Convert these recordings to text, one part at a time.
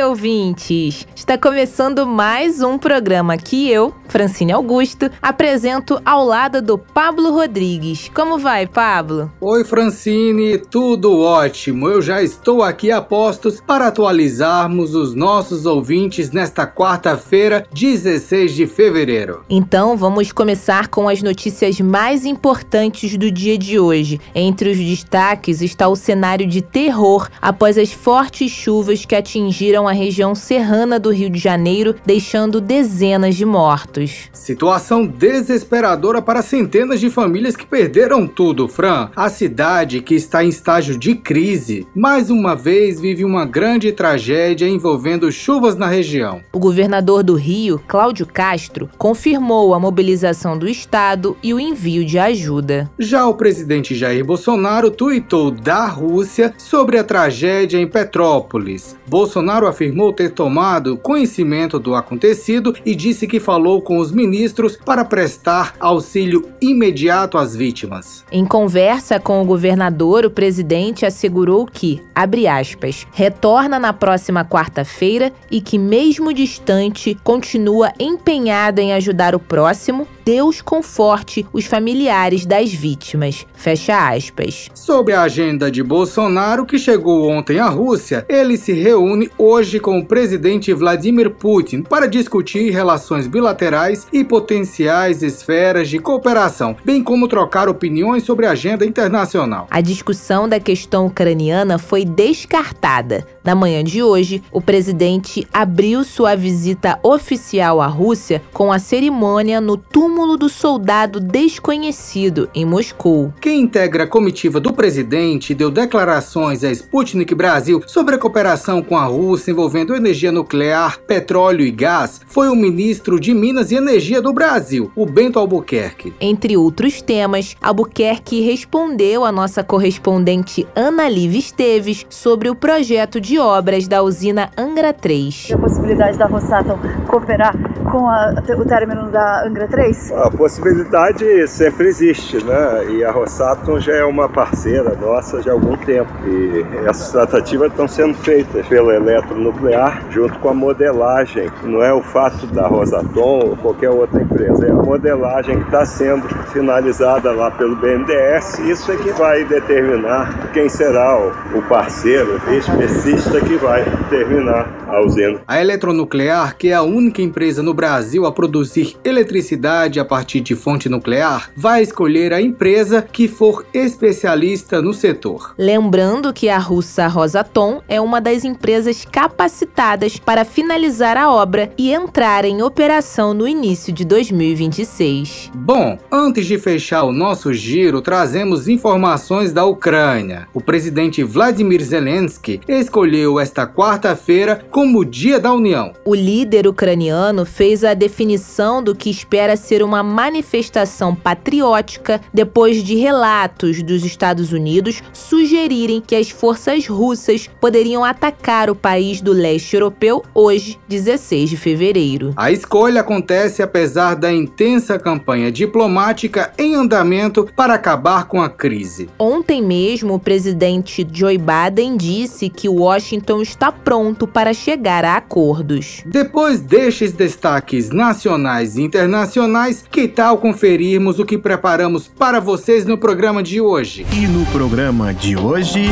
ouvintes! Está começando mais um programa que eu, Francine Augusto, apresento ao lado do Pablo Rodrigues. Como vai, Pablo? Oi, Francine, tudo ótimo. Eu já estou aqui a postos para atualizarmos os nossos ouvintes nesta quarta-feira, 16 de fevereiro. Então, vamos começar com as notícias mais importantes do dia de hoje. Entre os destaques está o cenário de terror após as fortes chuvas que atingiram a região serrana do Rio de Janeiro, deixando dezenas de mortos. Situação desesperadora para centenas de famílias que perderam tudo, Fran. A cidade, que está em estágio de crise, mais uma vez vive uma grande tragédia envolvendo chuvas na região. O governador do Rio, Cláudio Castro, confirmou a mobilização do estado e o envio de ajuda. Já o presidente Jair Bolsonaro tuitou da Rússia sobre a tragédia em Petrópolis. Bolsonaro afirmou ter tomado conhecimento do acontecido e disse que falou com os ministros para prestar auxílio imediato às vítimas. Em conversa com o governador, o presidente assegurou que, abre aspas, retorna na próxima quarta-feira e que, mesmo distante, continua empenhado em ajudar o próximo. Deus conforte os familiares das vítimas. Fecha aspas. Sobre a agenda de Bolsonaro, que chegou ontem à Rússia, ele se reúne hoje com o presidente Vladimir Putin para discutir relações bilaterais e potenciais esferas de cooperação, bem como trocar opiniões sobre a agenda internacional. A discussão da questão ucraniana foi descartada. Na manhã de hoje, o presidente abriu sua visita oficial à Rússia com a cerimônia no túmulo do soldado desconhecido em Moscou. Quem integra a comitiva do presidente deu declarações à Sputnik Brasil sobre a cooperação com a Rússia envolvendo energia nuclear, petróleo e gás foi o ministro de Minas e Energia do Brasil, o Bento Albuquerque. Entre outros temas, Albuquerque respondeu à nossa correspondente Ana Liv Esteves sobre o projeto de obras da usina Angra 3. A possibilidade da Rosatom cooperar com a, o término da Angra 3? A possibilidade sempre existe, né? E a Rosatom já é uma parceira nossa já há algum tempo. E essas tratativas estão sendo feitas pela Eletronuclear junto com a modelagem. Não é o fato da Rosatom ou qualquer outra empresa, é a modelagem que está sendo finalizada lá pelo BNDES. Isso é que vai determinar quem será o parceiro específico que vai terminar a usina. A Eletronuclear, que é a única empresa no Brasil a produzir eletricidade a partir de fonte nuclear, vai escolher a empresa que for especialista no setor. Lembrando que a russa Rosatom é uma das empresas capacitadas para finalizar a obra e entrar em operação no início de 2026. Bom, antes de fechar o nosso giro, trazemos informações da Ucrânia. O presidente Vladimir Zelensky escolheu esta quarta-feira como Dia da União. O líder ucraniano fez a definição do que espera ser uma manifestação patriótica depois de relatos dos Estados Unidos sugerirem que as forças russas poderiam atacar o país do leste europeu hoje, 16 de fevereiro. A escolha acontece apesar da intensa campanha diplomática em andamento para acabar com a crise. Ontem mesmo, o presidente Joe Biden disse que Washington está pronto para chegar a acordos. Depois destes destaques nacionais e internacionais, que tal conferirmos o que preparamos para vocês no programa de hoje? E no programa de hoje.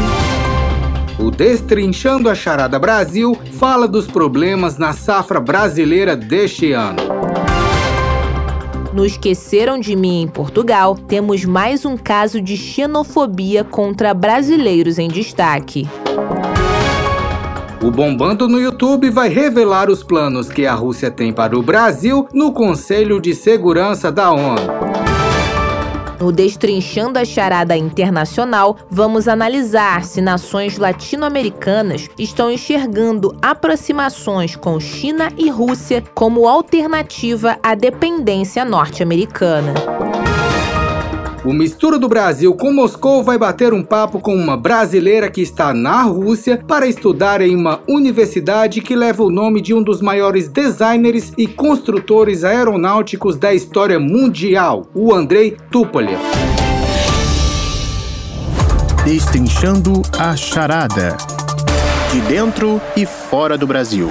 O Destrinchando a Charada Brasil fala dos problemas na safra brasileira deste ano. No Esqueceram de Mim em Portugal, temos mais um caso de xenofobia contra brasileiros em destaque. O Bombando no YouTube vai revelar os planos que a Rússia tem para o Brasil no Conselho de Segurança da ONU. No Destrinchando a Charada Internacional, vamos analisar se nações latino-americanas estão enxergando aproximações com China e Rússia como alternativa à dependência norte-americana. O Mistura do Brasil com Moscou vai bater um papo com uma brasileira que está na Rússia para estudar em uma universidade que leva o nome de um dos maiores designers e construtores aeronáuticos da história mundial, o Andrei Tupolev. Destrinchando a charada. De dentro e fora do Brasil.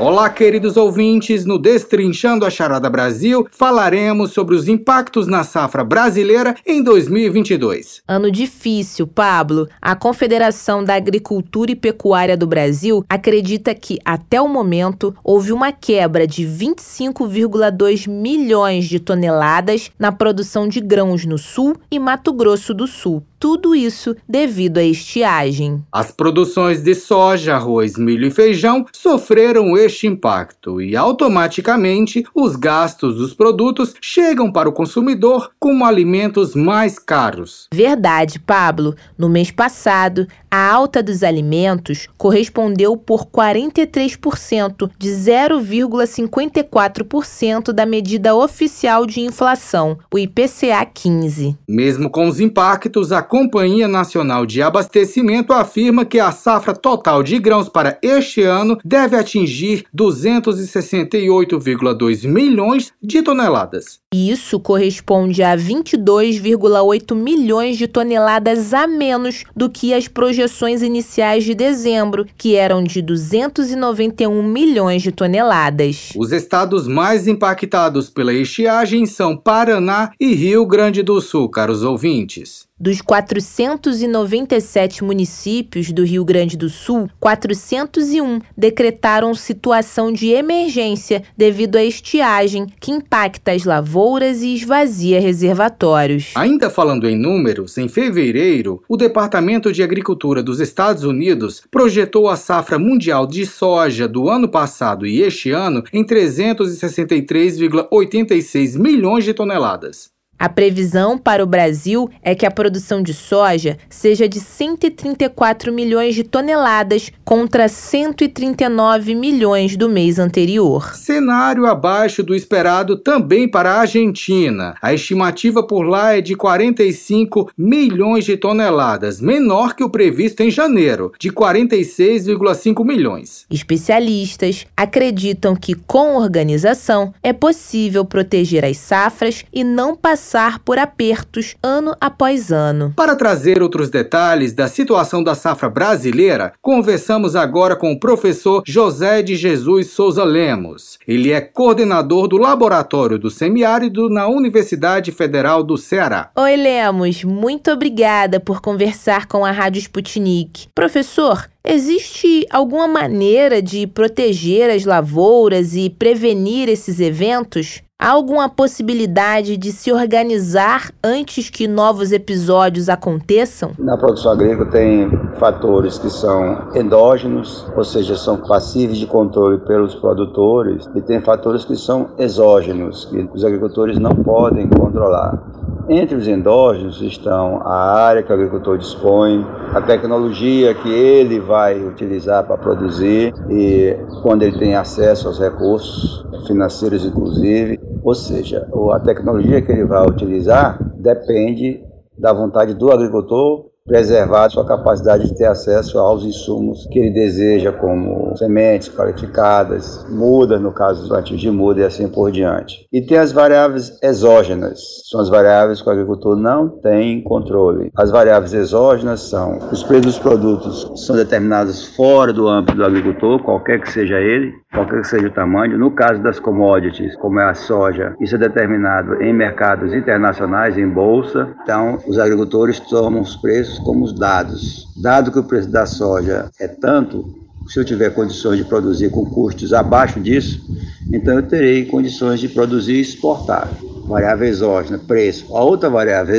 Olá, queridos ouvintes. No Destrinchando a Charada Brasil, falaremos sobre os impactos na safra brasileira em 2022. Ano difícil, Pablo. A Confederação da Agricultura e Pecuária do Brasil acredita que, até o momento, houve uma quebra de 25,2 milhões de toneladas na produção de grãos no Sul e Mato Grosso do Sul tudo isso devido à estiagem. As produções de soja, arroz, milho e feijão sofreram este impacto e automaticamente os gastos dos produtos chegam para o consumidor como alimentos mais caros. Verdade, Pablo. No mês passado, a alta dos alimentos correspondeu por 43% de 0,54% da medida oficial de inflação, o IPCA 15. Mesmo com os impactos, a Companhia Nacional de Abastecimento afirma que a safra total de grãos para este ano deve atingir 268,2 milhões de toneladas. Isso corresponde a 22,8 milhões de toneladas a menos do que as projeções iniciais de dezembro, que eram de 291 milhões de toneladas. Os estados mais impactados pela estiagem são Paraná e Rio Grande do Sul, caros ouvintes. Dos 497 municípios do Rio Grande do Sul, 401 decretaram situação de emergência devido à estiagem que impacta as lavouras e esvazia reservatórios. Ainda falando em números, em fevereiro, o Departamento de Agricultura dos Estados Unidos projetou a safra mundial de soja do ano passado e este ano em 363,86 milhões de toneladas. A previsão para o Brasil é que a produção de soja seja de 134 milhões de toneladas contra 139 milhões do mês anterior. Cenário abaixo do esperado também para a Argentina. A estimativa por lá é de 45 milhões de toneladas, menor que o previsto em janeiro, de 46,5 milhões. Especialistas acreditam que com organização é possível proteger as safras e não passar passar por apertos ano após ano. Para trazer outros detalhes da situação da safra brasileira, conversamos agora com o professor José de Jesus Souza Lemos. Ele é coordenador do Laboratório do Semiárido na Universidade Federal do Ceará. Oi, Lemos, muito obrigada por conversar com a Rádio Sputnik. Professor, Existe alguma maneira de proteger as lavouras e prevenir esses eventos? Há alguma possibilidade de se organizar antes que novos episódios aconteçam? Na produção agrícola tem fatores que são endógenos, ou seja, são passíveis de controle pelos produtores, e tem fatores que são exógenos, que os agricultores não podem controlar. Entre os endógenos estão a área que o agricultor dispõe, a tecnologia que ele vai utilizar para produzir e quando ele tem acesso aos recursos financeiros, inclusive, ou seja, a tecnologia que ele vai utilizar depende da vontade do agricultor preservar sua capacidade de ter acesso aos insumos que ele deseja, como sementes qualificadas, muda, no caso do plantio de muda e assim por diante. E tem as variáveis exógenas, são as variáveis que o agricultor não tem controle. As variáveis exógenas são os preços dos produtos são determinados fora do âmbito do agricultor, qualquer que seja ele, qualquer que seja o tamanho. No caso das commodities, como é a soja, isso é determinado em mercados internacionais, em bolsa. Então, os agricultores tomam os preços como os dados. Dado que o preço da soja é tanto, se eu tiver condições de produzir com custos abaixo disso, então eu terei condições de produzir e exportar. Variável exógena, preço. A outra variável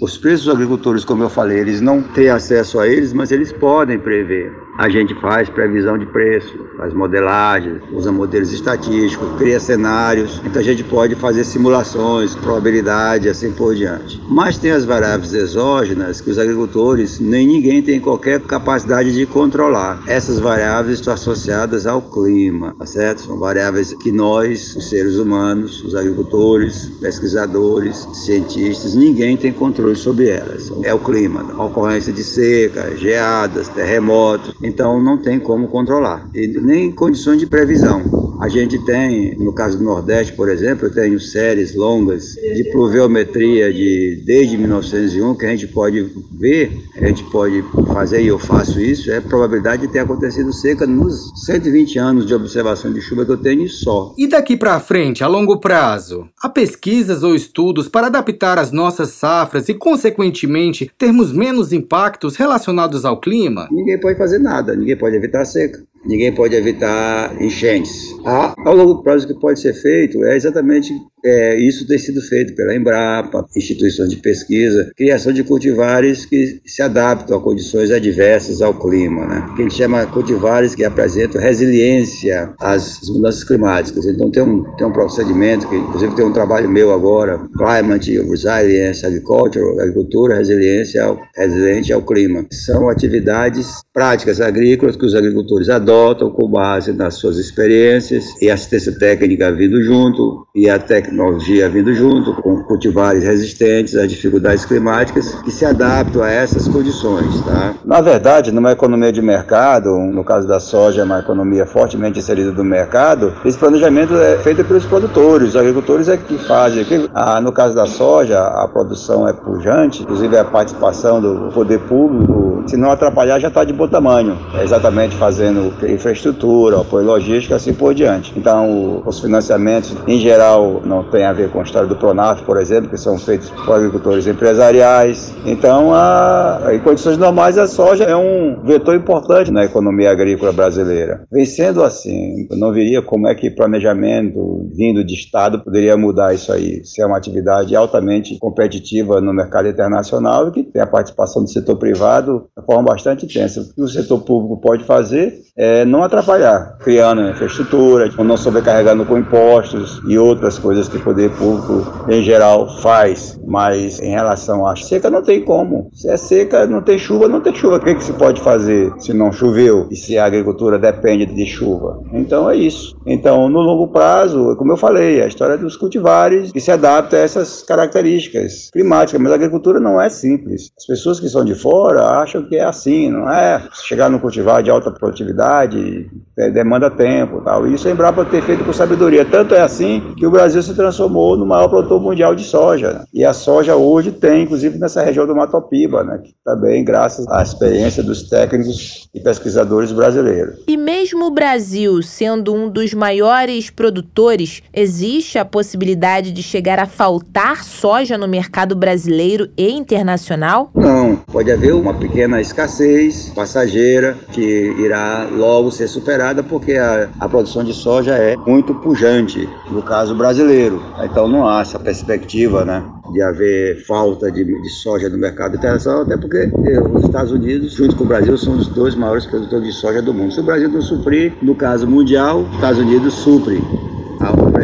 os preços dos agricultores, como eu falei, eles não têm acesso a eles, mas eles podem prever. A gente faz previsão de preço, faz modelagens, usa modelos estatísticos, cria cenários, então a gente pode fazer simulações, probabilidade, assim por diante. Mas tem as variáveis exógenas que os agricultores nem ninguém tem qualquer capacidade de controlar. Essas variáveis estão associadas ao clima, tá certo? São variáveis que nós, os seres humanos, os agricultores, pesquisadores, cientistas, ninguém tem controle sobre elas. É o clima, ocorrência de seca, geadas, terremotos, então não tem como controlar, e nem condições de previsão. A gente tem, no caso do Nordeste, por exemplo, eu tenho séries longas de pluviometria de desde 1901 que a gente pode ver, a gente pode fazer e eu faço isso, é a probabilidade de ter acontecido seca nos 120 anos de observação de chuva que eu tenho só. E daqui para frente, a longo prazo, há pesquisas ou estudos para adaptar as nossas safras e, consequentemente, termos menos impactos relacionados ao clima? Ninguém pode fazer nada, ninguém pode evitar a seca. Ninguém pode evitar enchentes. A, ao longo prazo, o que pode ser feito é exatamente é, isso tem sido feito pela Embrapa, instituições de pesquisa, criação de cultivares que se adaptam a condições adversas ao clima, né? que a gente chama cultivares que apresentam resiliência às mudanças climáticas. Então tem um, tem um procedimento que, inclusive, tem um trabalho meu agora, Climate Resilience Agriculture, agricultura resiliência ao, resiliente ao clima. São atividades práticas agrícolas que os agricultores adotam com base nas suas experiências e assistência técnica vindo junto e a tecnologia tecnologia vindo junto, com cultivares resistentes às dificuldades climáticas que se adaptam a essas condições. Tá? Na verdade, numa economia de mercado, no caso da soja, é uma economia fortemente inserida do mercado, esse planejamento é feito pelos produtores, os agricultores é que fazem. Ah, no caso da soja, a produção é pujante, inclusive a participação do poder público, se não atrapalhar, já está de bom tamanho. É exatamente fazendo infraestrutura, apoio logístico, assim por diante. Então, os financiamentos, em geral, não tem a ver com a história do Pronaf, por exemplo, que são feitos por agricultores empresariais. Então, a, em condições normais, a soja é um vetor importante na economia agrícola brasileira. Vem sendo assim, eu não veria como é que planejamento vindo de Estado poderia mudar isso aí. Se é uma atividade altamente competitiva no mercado internacional e que tem a participação do setor privado de forma bastante intensa. O que o setor público pode fazer é não atrapalhar, criando infraestrutura, não sobrecarregando com impostos e outras coisas que o poder público em geral faz. Mas em relação à seca, não tem como. Se é seca, não tem chuva, não tem chuva. O que, que se pode fazer se não choveu e se a agricultura depende de chuva? Então é isso. Então, no longo prazo, como eu falei, a história dos cultivares que se adapta a essas características climáticas. Mas a agricultura não é simples. As pessoas que são de fora acham que é assim, não é? Chegar no cultivar de alta produtividade é, demanda tempo. Tal. E isso a Embrapa tem feito com sabedoria. Tanto é assim que o Brasil se transformou no maior produtor mundial de soja. Né? E a soja hoje tem, inclusive nessa região do Mato Piba, né? que também graças à experiência dos técnicos e pesquisadores brasileiros. E mesmo o Brasil sendo um dos maiores produtores, existe a possibilidade de chegar a faltar soja no mercado brasileiro e internacional? Não, pode haver uma pequena escassez passageira que irá logo ser superada porque a, a produção de soja é muito pujante no caso brasileiro. Então não há essa perspectiva, né? de haver falta de, de, soja no mercado internacional, até porque eh, os Estados Unidos, junto com o Brasil, são os dois maiores produtores de soja do mundo. Se o Brasil não suprir, no caso mundial, os Estados Unidos supre.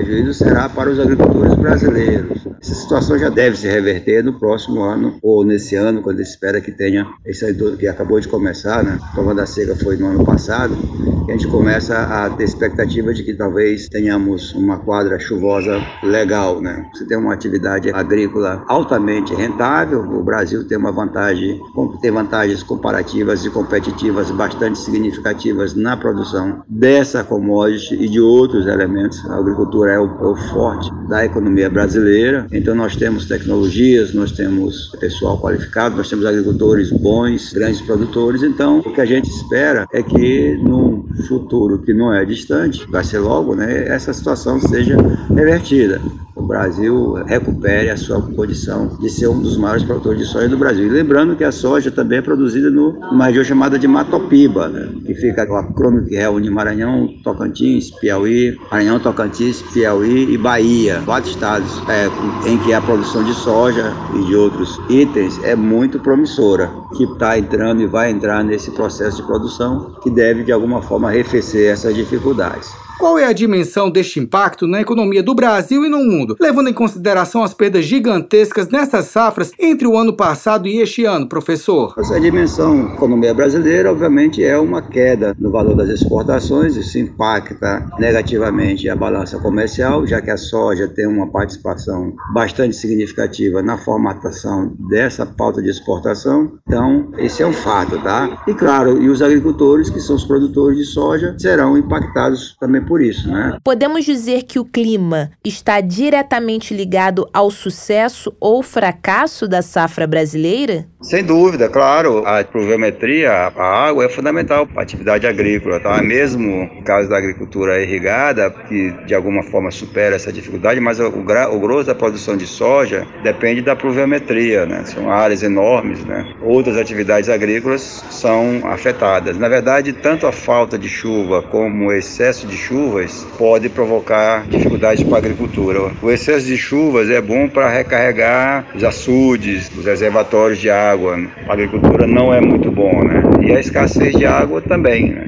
Prejuízo será para os agricultores brasileiros. Essa situação já deve se reverter no próximo ano ou nesse ano, quando se espera que tenha esse que acabou de começar, né? A prova da seca foi no ano passado, e a gente começa a ter expectativa de que talvez tenhamos uma quadra chuvosa legal, né? Você tem uma atividade agrícola altamente rentável, o Brasil tem uma vantagem, tem vantagens comparativas e competitivas bastante significativas na produção dessa commodity e de outros elementos. A agricultura é o, é o forte da economia brasileira então nós temos tecnologias, nós temos pessoal qualificado, nós temos agricultores bons, grandes produtores. Então o que a gente espera é que num futuro que não é distante, vai ser logo, né, essa situação seja revertida. O Brasil recupere a sua condição de ser um dos maiores produtores de soja do Brasil. E lembrando que a soja também é produzida no, numa região chamada de Matopiba, né? que fica o acrônimo que reúne Maranhão, Tocantins, Piauí, Maranhão, Tocantins, Piauí e Bahia, quatro estados é, em que a produção de soja e de outros itens é muito promissora, que está entrando e vai entrar nesse processo de produção que deve de alguma forma arrefecer essas dificuldades. Qual é a dimensão deste impacto na economia do Brasil e no mundo, levando em consideração as perdas gigantescas nessas safras entre o ano passado e este ano, professor? Essa dimensão da economia brasileira, obviamente, é uma queda no valor das exportações, isso impacta negativamente a balança comercial, já que a soja tem uma participação bastante significativa na formatação dessa pauta de exportação. Então, esse é um fato, tá? E claro, e os agricultores, que são os produtores de soja, serão impactados também por por isso, né? Podemos dizer que o clima está diretamente ligado ao sucesso ou fracasso da safra brasileira? Sem dúvida, claro. A pluviometria, a água é fundamental para a atividade agrícola, tá? Mesmo no caso da agricultura irrigada, que de alguma forma supera essa dificuldade, mas o, o grosso da produção de soja depende da pluviometria, né? São áreas enormes, né? Outras atividades agrícolas são afetadas. Na verdade, tanto a falta de chuva como o excesso de chuva chuvas pode provocar dificuldades para a agricultura. O excesso de chuvas é bom para recarregar os açudes, os reservatórios de água. A agricultura não é muito bom, né? E a escassez de água também, né?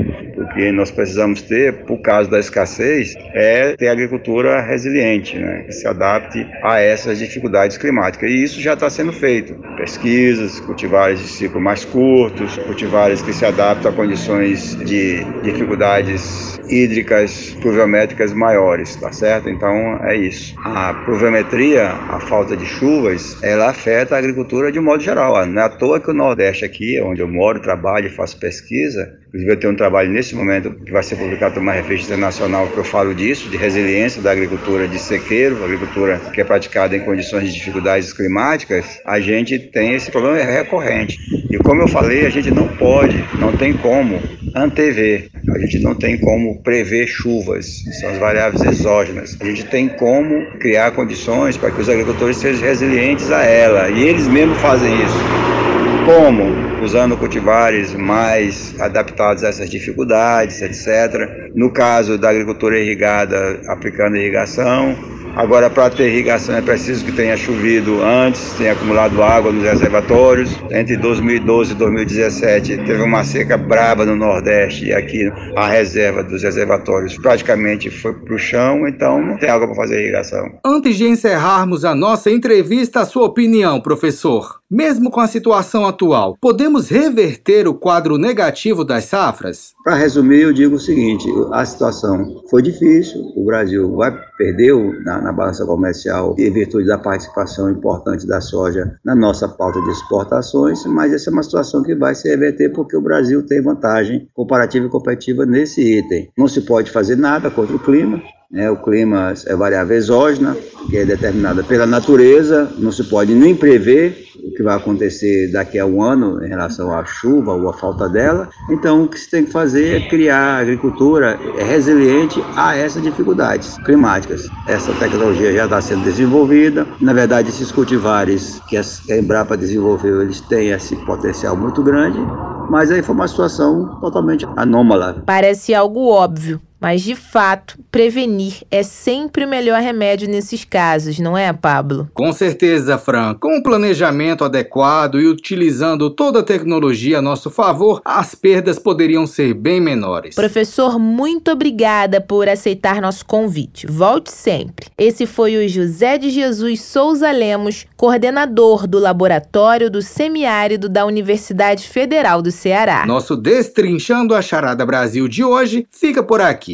Que nós precisamos ter, por causa da escassez, é ter agricultura resiliente, né, que se adapte a essas dificuldades climáticas. E isso já está sendo feito. Pesquisas, cultivares de ciclo mais curtos, cultivares que se adaptam a condições de dificuldades hídricas, pluviométricas maiores, tá certo? Então é isso. A pluviometria, a falta de chuvas, ela afeta a agricultura de modo geral. Não é à toa que o Nordeste aqui, onde eu moro, trabalho e faço pesquisa, inclusive eu tenho um trabalho nesse momento que vai ser publicado numa revista internacional que eu falo disso, de resiliência da agricultura de sequeiro, agricultura que é praticada em condições de dificuldades climáticas, a gente tem esse problema recorrente. E como eu falei, a gente não pode, não tem como antever, a gente não tem como prever chuvas, são as variáveis exógenas. A gente tem como criar condições para que os agricultores sejam resilientes a ela, e eles mesmos fazem isso. Como? usando cultivares mais adaptados a essas dificuldades, etc. No caso da agricultura irrigada, aplicando irrigação, Agora, para ter irrigação é preciso que tenha chovido antes, tenha acumulado água nos reservatórios. Entre 2012 e 2017 teve uma seca braba no Nordeste e aqui a reserva dos reservatórios praticamente foi para o chão, então não tem água para fazer irrigação. Antes de encerrarmos a nossa entrevista, a sua opinião, professor. Mesmo com a situação atual, podemos reverter o quadro negativo das safras? Para resumir, eu digo o seguinte: a situação foi difícil, o Brasil vai perdeu na, na balança comercial em virtude da participação importante da soja na nossa pauta de exportações, mas essa é uma situação que vai se reverter porque o Brasil tem vantagem comparativa e competitiva nesse item. Não se pode fazer nada contra o clima, né? O clima é variável exógena, que é determinada pela natureza, não se pode nem prever o que vai acontecer daqui a um ano em relação à chuva ou à falta dela. Então, o que se tem que fazer é criar a agricultura resiliente a essas dificuldades climáticas. Essa tecnologia já está sendo desenvolvida. Na verdade, esses cultivares que a Embrapa desenvolveu, eles têm esse potencial muito grande, mas aí foi uma situação totalmente anômala. Parece algo óbvio, mas, de fato, prevenir é sempre o melhor remédio nesses casos, não é, Pablo? Com certeza, Fran. Com o planejamento adequado e utilizando toda a tecnologia a nosso favor, as perdas poderiam ser bem menores. Professor, muito obrigada por aceitar nosso convite. Volte sempre. Esse foi o José de Jesus Souza Lemos, coordenador do Laboratório do Semiárido da Universidade Federal do Ceará. Nosso Destrinchando a Charada Brasil de hoje fica por aqui.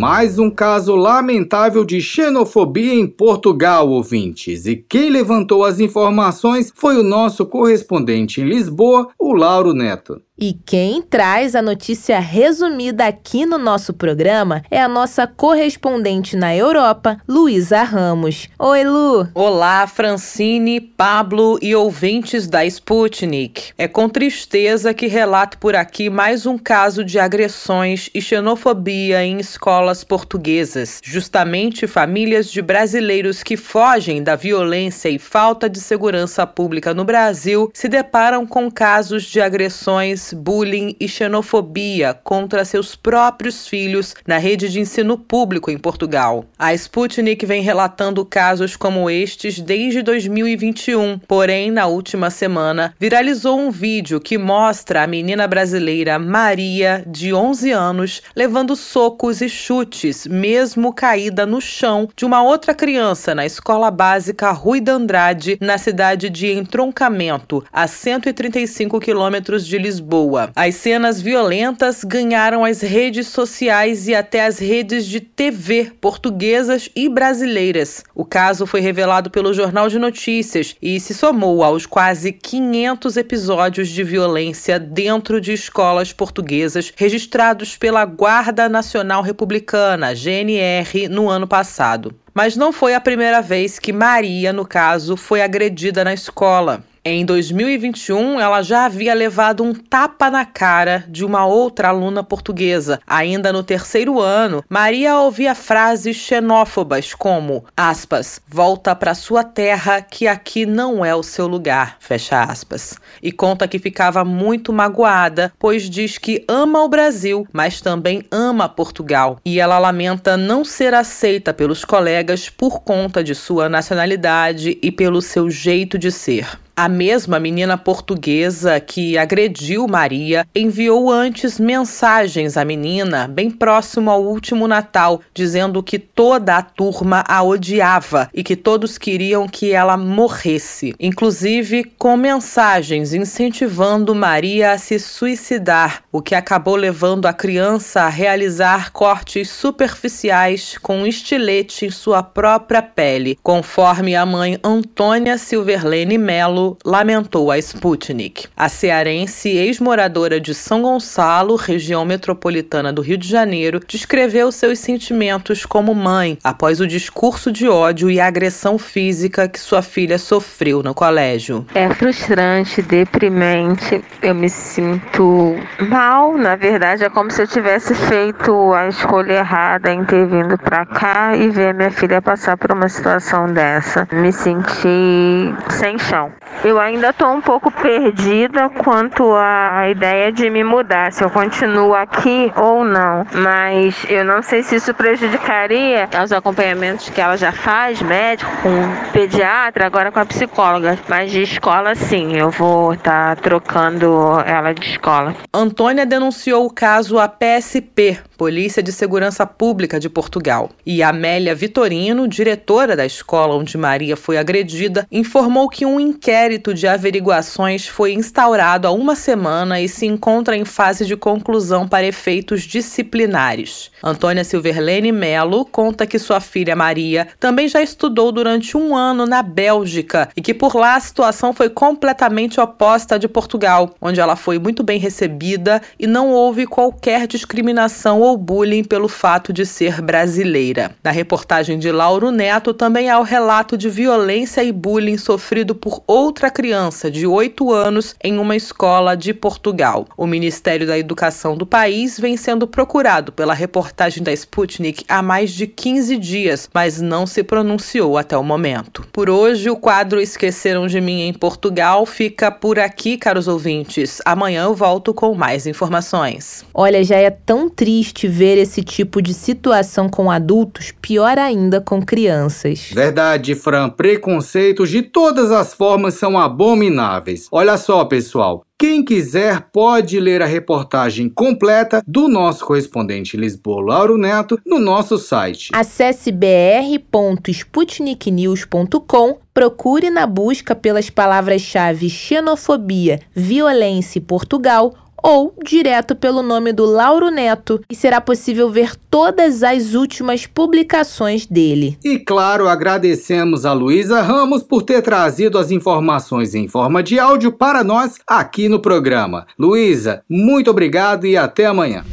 Mais um caso lamentável de xenofobia em Portugal, ouvintes. E quem levantou as informações foi o nosso correspondente em Lisboa, o Lauro Neto. E quem traz a notícia resumida aqui no nosso programa é a nossa correspondente na Europa, Luísa Ramos. Oi, Lu! Olá, Francine, Pablo e ouvintes da Sputnik. É com tristeza que relato por aqui mais um caso de agressões e xenofobia em escolas portuguesas. Justamente famílias de brasileiros que fogem da violência e falta de segurança pública no Brasil se deparam com casos de agressões bullying e xenofobia contra seus próprios filhos na rede de ensino público em Portugal. A Sputnik vem relatando casos como estes desde 2021, porém, na última semana, viralizou um vídeo que mostra a menina brasileira Maria, de 11 anos, levando socos e chutes, mesmo caída no chão, de uma outra criança na escola básica Rui de Andrade, na cidade de Entroncamento, a 135 quilômetros de Lisboa. Lisboa. As cenas violentas ganharam as redes sociais e até as redes de TV portuguesas e brasileiras. O caso foi revelado pelo Jornal de Notícias e se somou aos quase 500 episódios de violência dentro de escolas portuguesas registrados pela Guarda Nacional Republicana, GNR, no ano passado. Mas não foi a primeira vez que Maria, no caso, foi agredida na escola. Em 2021, ela já havia levado um tapa na cara de uma outra aluna portuguesa. Ainda no terceiro ano, Maria ouvia frases xenófobas como, aspas, volta para sua terra que aqui não é o seu lugar, fecha aspas. E conta que ficava muito magoada, pois diz que ama o Brasil, mas também ama Portugal. E ela lamenta não ser aceita pelos colegas por conta de sua nacionalidade e pelo seu jeito de ser. A mesma menina portuguesa que agrediu Maria enviou antes mensagens à menina, bem próximo ao último Natal, dizendo que toda a turma a odiava e que todos queriam que ela morresse, inclusive com mensagens incentivando Maria a se suicidar, o que acabou levando a criança a realizar cortes superficiais com um estilete em sua própria pele, conforme a mãe Antônia Silverlene Melo lamentou a Sputnik. A cearense, ex-moradora de São Gonçalo, região metropolitana do Rio de Janeiro, descreveu seus sentimentos como mãe após o discurso de ódio e agressão física que sua filha sofreu no colégio. É frustrante, deprimente. Eu me sinto mal, na verdade, é como se eu tivesse feito a escolha errada em ter vindo para cá e ver minha filha passar por uma situação dessa. Me senti sem chão. Eu ainda estou um pouco perdida quanto à ideia de me mudar, se eu continuo aqui ou não. Mas eu não sei se isso prejudicaria os acompanhamentos que ela já faz, médico, com pediatra, agora com a psicóloga. Mas de escola, sim, eu vou estar tá trocando ela de escola. Antônia denunciou o caso à PSP, Polícia de Segurança Pública de Portugal. E Amélia Vitorino, diretora da escola onde Maria foi agredida, informou que um inquérito de averiguações foi instaurado há uma semana e se encontra em fase de conclusão para efeitos disciplinares. Antônia Silverlene Melo conta que sua filha Maria também já estudou durante um ano na Bélgica e que por lá a situação foi completamente oposta à de Portugal, onde ela foi muito bem recebida e não houve qualquer discriminação ou bullying pelo fato de ser brasileira. Na reportagem de Lauro Neto também há o relato de violência e bullying sofrido por outra criança de 8 anos em uma escola de Portugal. O Ministério da Educação do país vem sendo procurado pela reportagem da Sputnik há mais de 15 dias, mas não se pronunciou até o momento. Por hoje, o quadro Esqueceram de Mim em Portugal fica por aqui, caros ouvintes. Amanhã eu volto com mais informações. Olha, já é tão triste ver esse tipo de situação com adultos, pior ainda com crianças. Verdade, Fran. Preconceitos de todas as formas são são abomináveis. Olha só, pessoal. Quem quiser pode ler a reportagem completa do nosso correspondente Lisboa, Lauro Neto, no nosso site. Acesse br.sputniknews.com, procure na busca pelas palavras-chave xenofobia, violência e Portugal ou direto pelo nome do Lauro Neto e será possível ver todas as últimas publicações dele. E claro, agradecemos a Luísa Ramos por ter trazido as informações em forma de áudio para nós aqui no programa. Luísa, muito obrigado e até amanhã.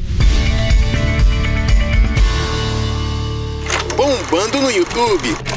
Bombando no YouTube.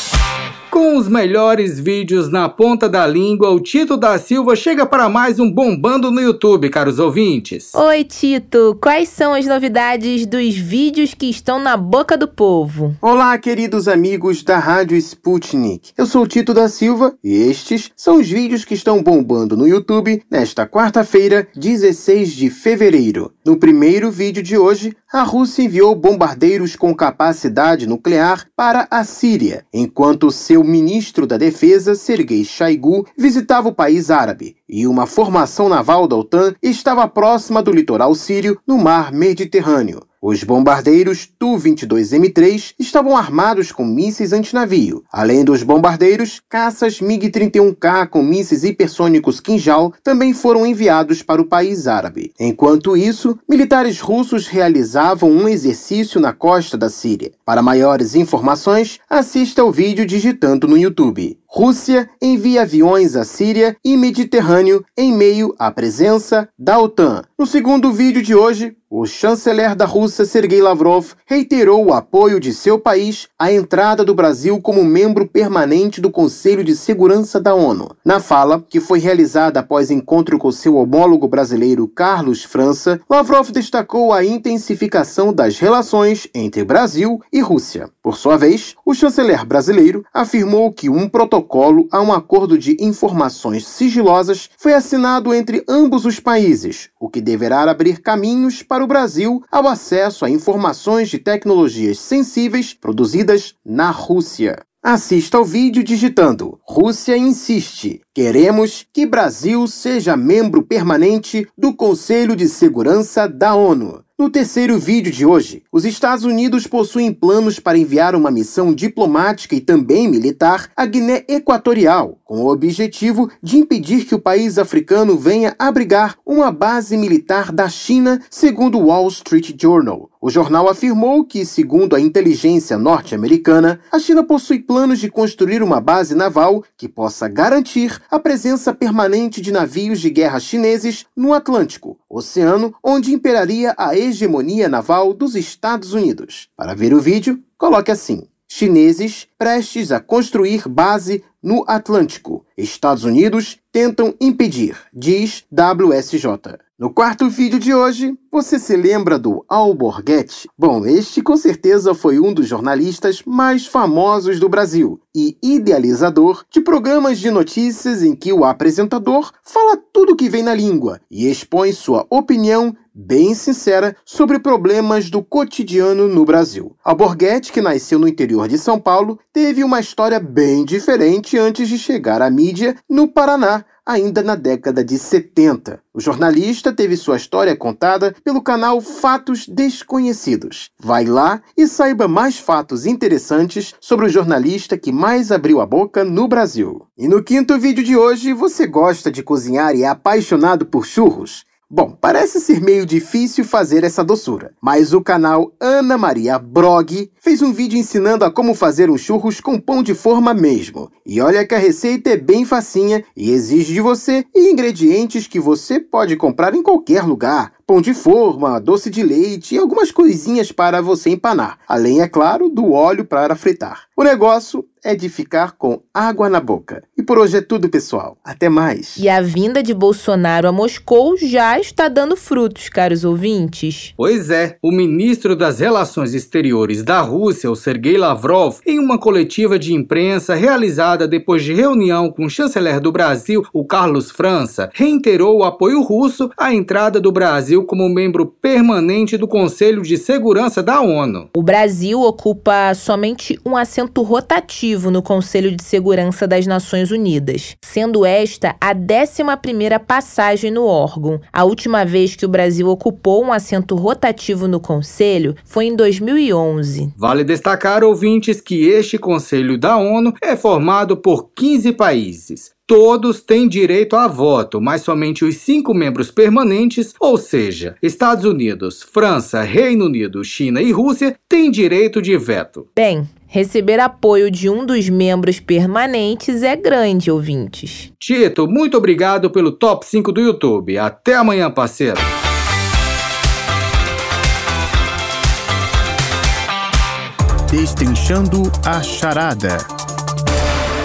Com os melhores vídeos na ponta da língua, o Tito da Silva chega para mais um Bombando no YouTube, caros ouvintes. Oi, Tito. Quais são as novidades dos vídeos que estão na boca do povo? Olá, queridos amigos da Rádio Sputnik. Eu sou o Tito da Silva e estes são os vídeos que estão bombando no YouTube nesta quarta-feira, 16 de fevereiro. No primeiro vídeo de hoje, a Rússia enviou bombardeiros com capacidade nuclear para a Síria, enquanto seu ministro da Defesa, Sergei Shoigu, visitava o país árabe, e uma formação naval da OTAN estava próxima do litoral sírio, no mar Mediterrâneo. Os bombardeiros Tu-22M3 estavam armados com mísseis antinavio. Além dos bombardeiros, caças MiG-31K com mísseis hipersônicos Kinjal também foram enviados para o país árabe. Enquanto isso, militares russos realizavam um exercício na costa da Síria. Para maiores informações, assista ao vídeo digitando no YouTube. Rússia envia aviões à Síria e Mediterrâneo em meio à presença da OTAN. No segundo vídeo de hoje, o chanceler da Rússia, Sergei Lavrov, reiterou o apoio de seu país à entrada do Brasil como membro permanente do Conselho de Segurança da ONU. Na fala, que foi realizada após encontro com seu homólogo brasileiro Carlos França, Lavrov destacou a intensificação das relações entre Brasil e Rússia. Por sua vez, o chanceler brasileiro afirmou que um protocolo a um acordo de informações sigilosas foi assinado entre ambos os países, o que deverá abrir caminhos para o Brasil ao acesso a informações de tecnologias sensíveis produzidas na Rússia. Assista ao vídeo digitando Rússia insiste. Queremos que Brasil seja membro permanente do Conselho de Segurança da ONU. No terceiro vídeo de hoje, os Estados Unidos possuem planos para enviar uma missão diplomática e também militar à Guiné Equatorial, com o objetivo de impedir que o país africano venha abrigar uma base militar da China, segundo o Wall Street Journal. O jornal afirmou que, segundo a inteligência norte-americana, a China possui planos de construir uma base naval que possa garantir a presença permanente de navios de guerra chineses no Atlântico, oceano onde imperaria a hegemonia naval dos Estados Unidos. Para ver o vídeo, coloque assim: chineses prestes a construir base no Atlântico. Estados Unidos tentam impedir, diz WSJ. No quarto vídeo de hoje, você se lembra do Alborguete? Bom, este com certeza foi um dos jornalistas mais famosos do Brasil e idealizador de programas de notícias em que o apresentador fala tudo que vem na língua e expõe sua opinião bem sincera sobre problemas do cotidiano no Brasil. Alborguete, que nasceu no interior de São Paulo, teve uma história bem diferente antes de chegar à mídia no Paraná, ainda na década de 70. O jornalista teve sua história contada pelo canal Fatos Desconhecidos. Vai lá e saiba mais fatos interessantes sobre o jornalista que mais abriu a boca no Brasil. E no quinto vídeo de hoje, você gosta de cozinhar e é apaixonado por churros? Bom, parece ser meio difícil fazer essa doçura, mas o canal Ana Maria Brog fez um vídeo ensinando a como fazer um churros com pão de forma mesmo. E olha que a receita é bem facinha e exige de você ingredientes que você pode comprar em qualquer lugar. Pão de forma, doce de leite e algumas coisinhas para você empanar, além, é claro, do óleo para fritar. O negócio é de ficar com água na boca. E por hoje é tudo, pessoal. Até mais. E a vinda de Bolsonaro a Moscou já está dando frutos, caros ouvintes. Pois é, o ministro das Relações Exteriores da Rússia, o Sergei Lavrov, em uma coletiva de imprensa realizada depois de reunião com o chanceler do Brasil, o Carlos França, reiterou o apoio russo à entrada do Brasil Como membro permanente do Conselho de Segurança da ONU. O Brasil ocupa somente um assento rotativo no Conselho de Segurança das Nações Unidas, sendo esta a 11ª passagem no órgão. A última vez que o Brasil ocupou um assento rotativo no Conselho foi em 2011. Vale destacar, ouvintes, que este Conselho da ONU é formado por 15 países. Todos têm direito a voto, mas somente os cinco membros permanentes, ou seja, Estados Unidos, França, Reino Unido, China e Rússia, têm direito de veto. Bem, Receber apoio de um dos membros permanentes é grande, ouvintes. Tito, muito obrigado pelo top 5 do YouTube. Até amanhã, parceiro. Destrinchando a charada.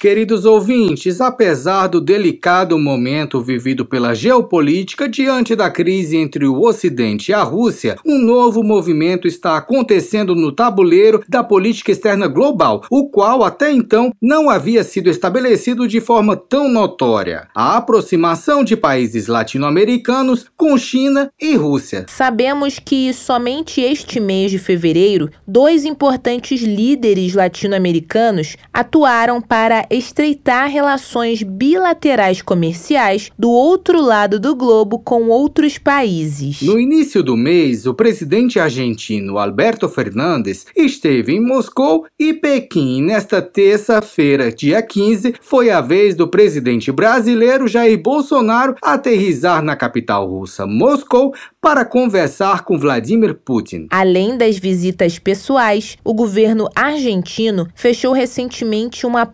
Queridos ouvintes, apesar do delicado momento vivido pela geopolítica diante da crise entre o Ocidente e a Rússia, um novo movimento está acontecendo no tabuleiro da política externa global, o qual até então não havia sido estabelecido de forma tão notória: a aproximação de países latino-americanos com China e Rússia. Sabemos que somente este mês de fevereiro, dois importantes líderes latino-americanos atuaram para estreitar relações bilaterais comerciais do outro lado do globo com outros países. No início do mês, o presidente argentino Alberto Fernandes esteve em Moscou e Pequim. Nesta terça-feira, dia 15, foi a vez do presidente brasileiro Jair Bolsonaro aterrizar na capital russa, Moscou, para conversar com Vladimir Putin. Além das visitas pessoais, o governo argentino fechou recentemente uma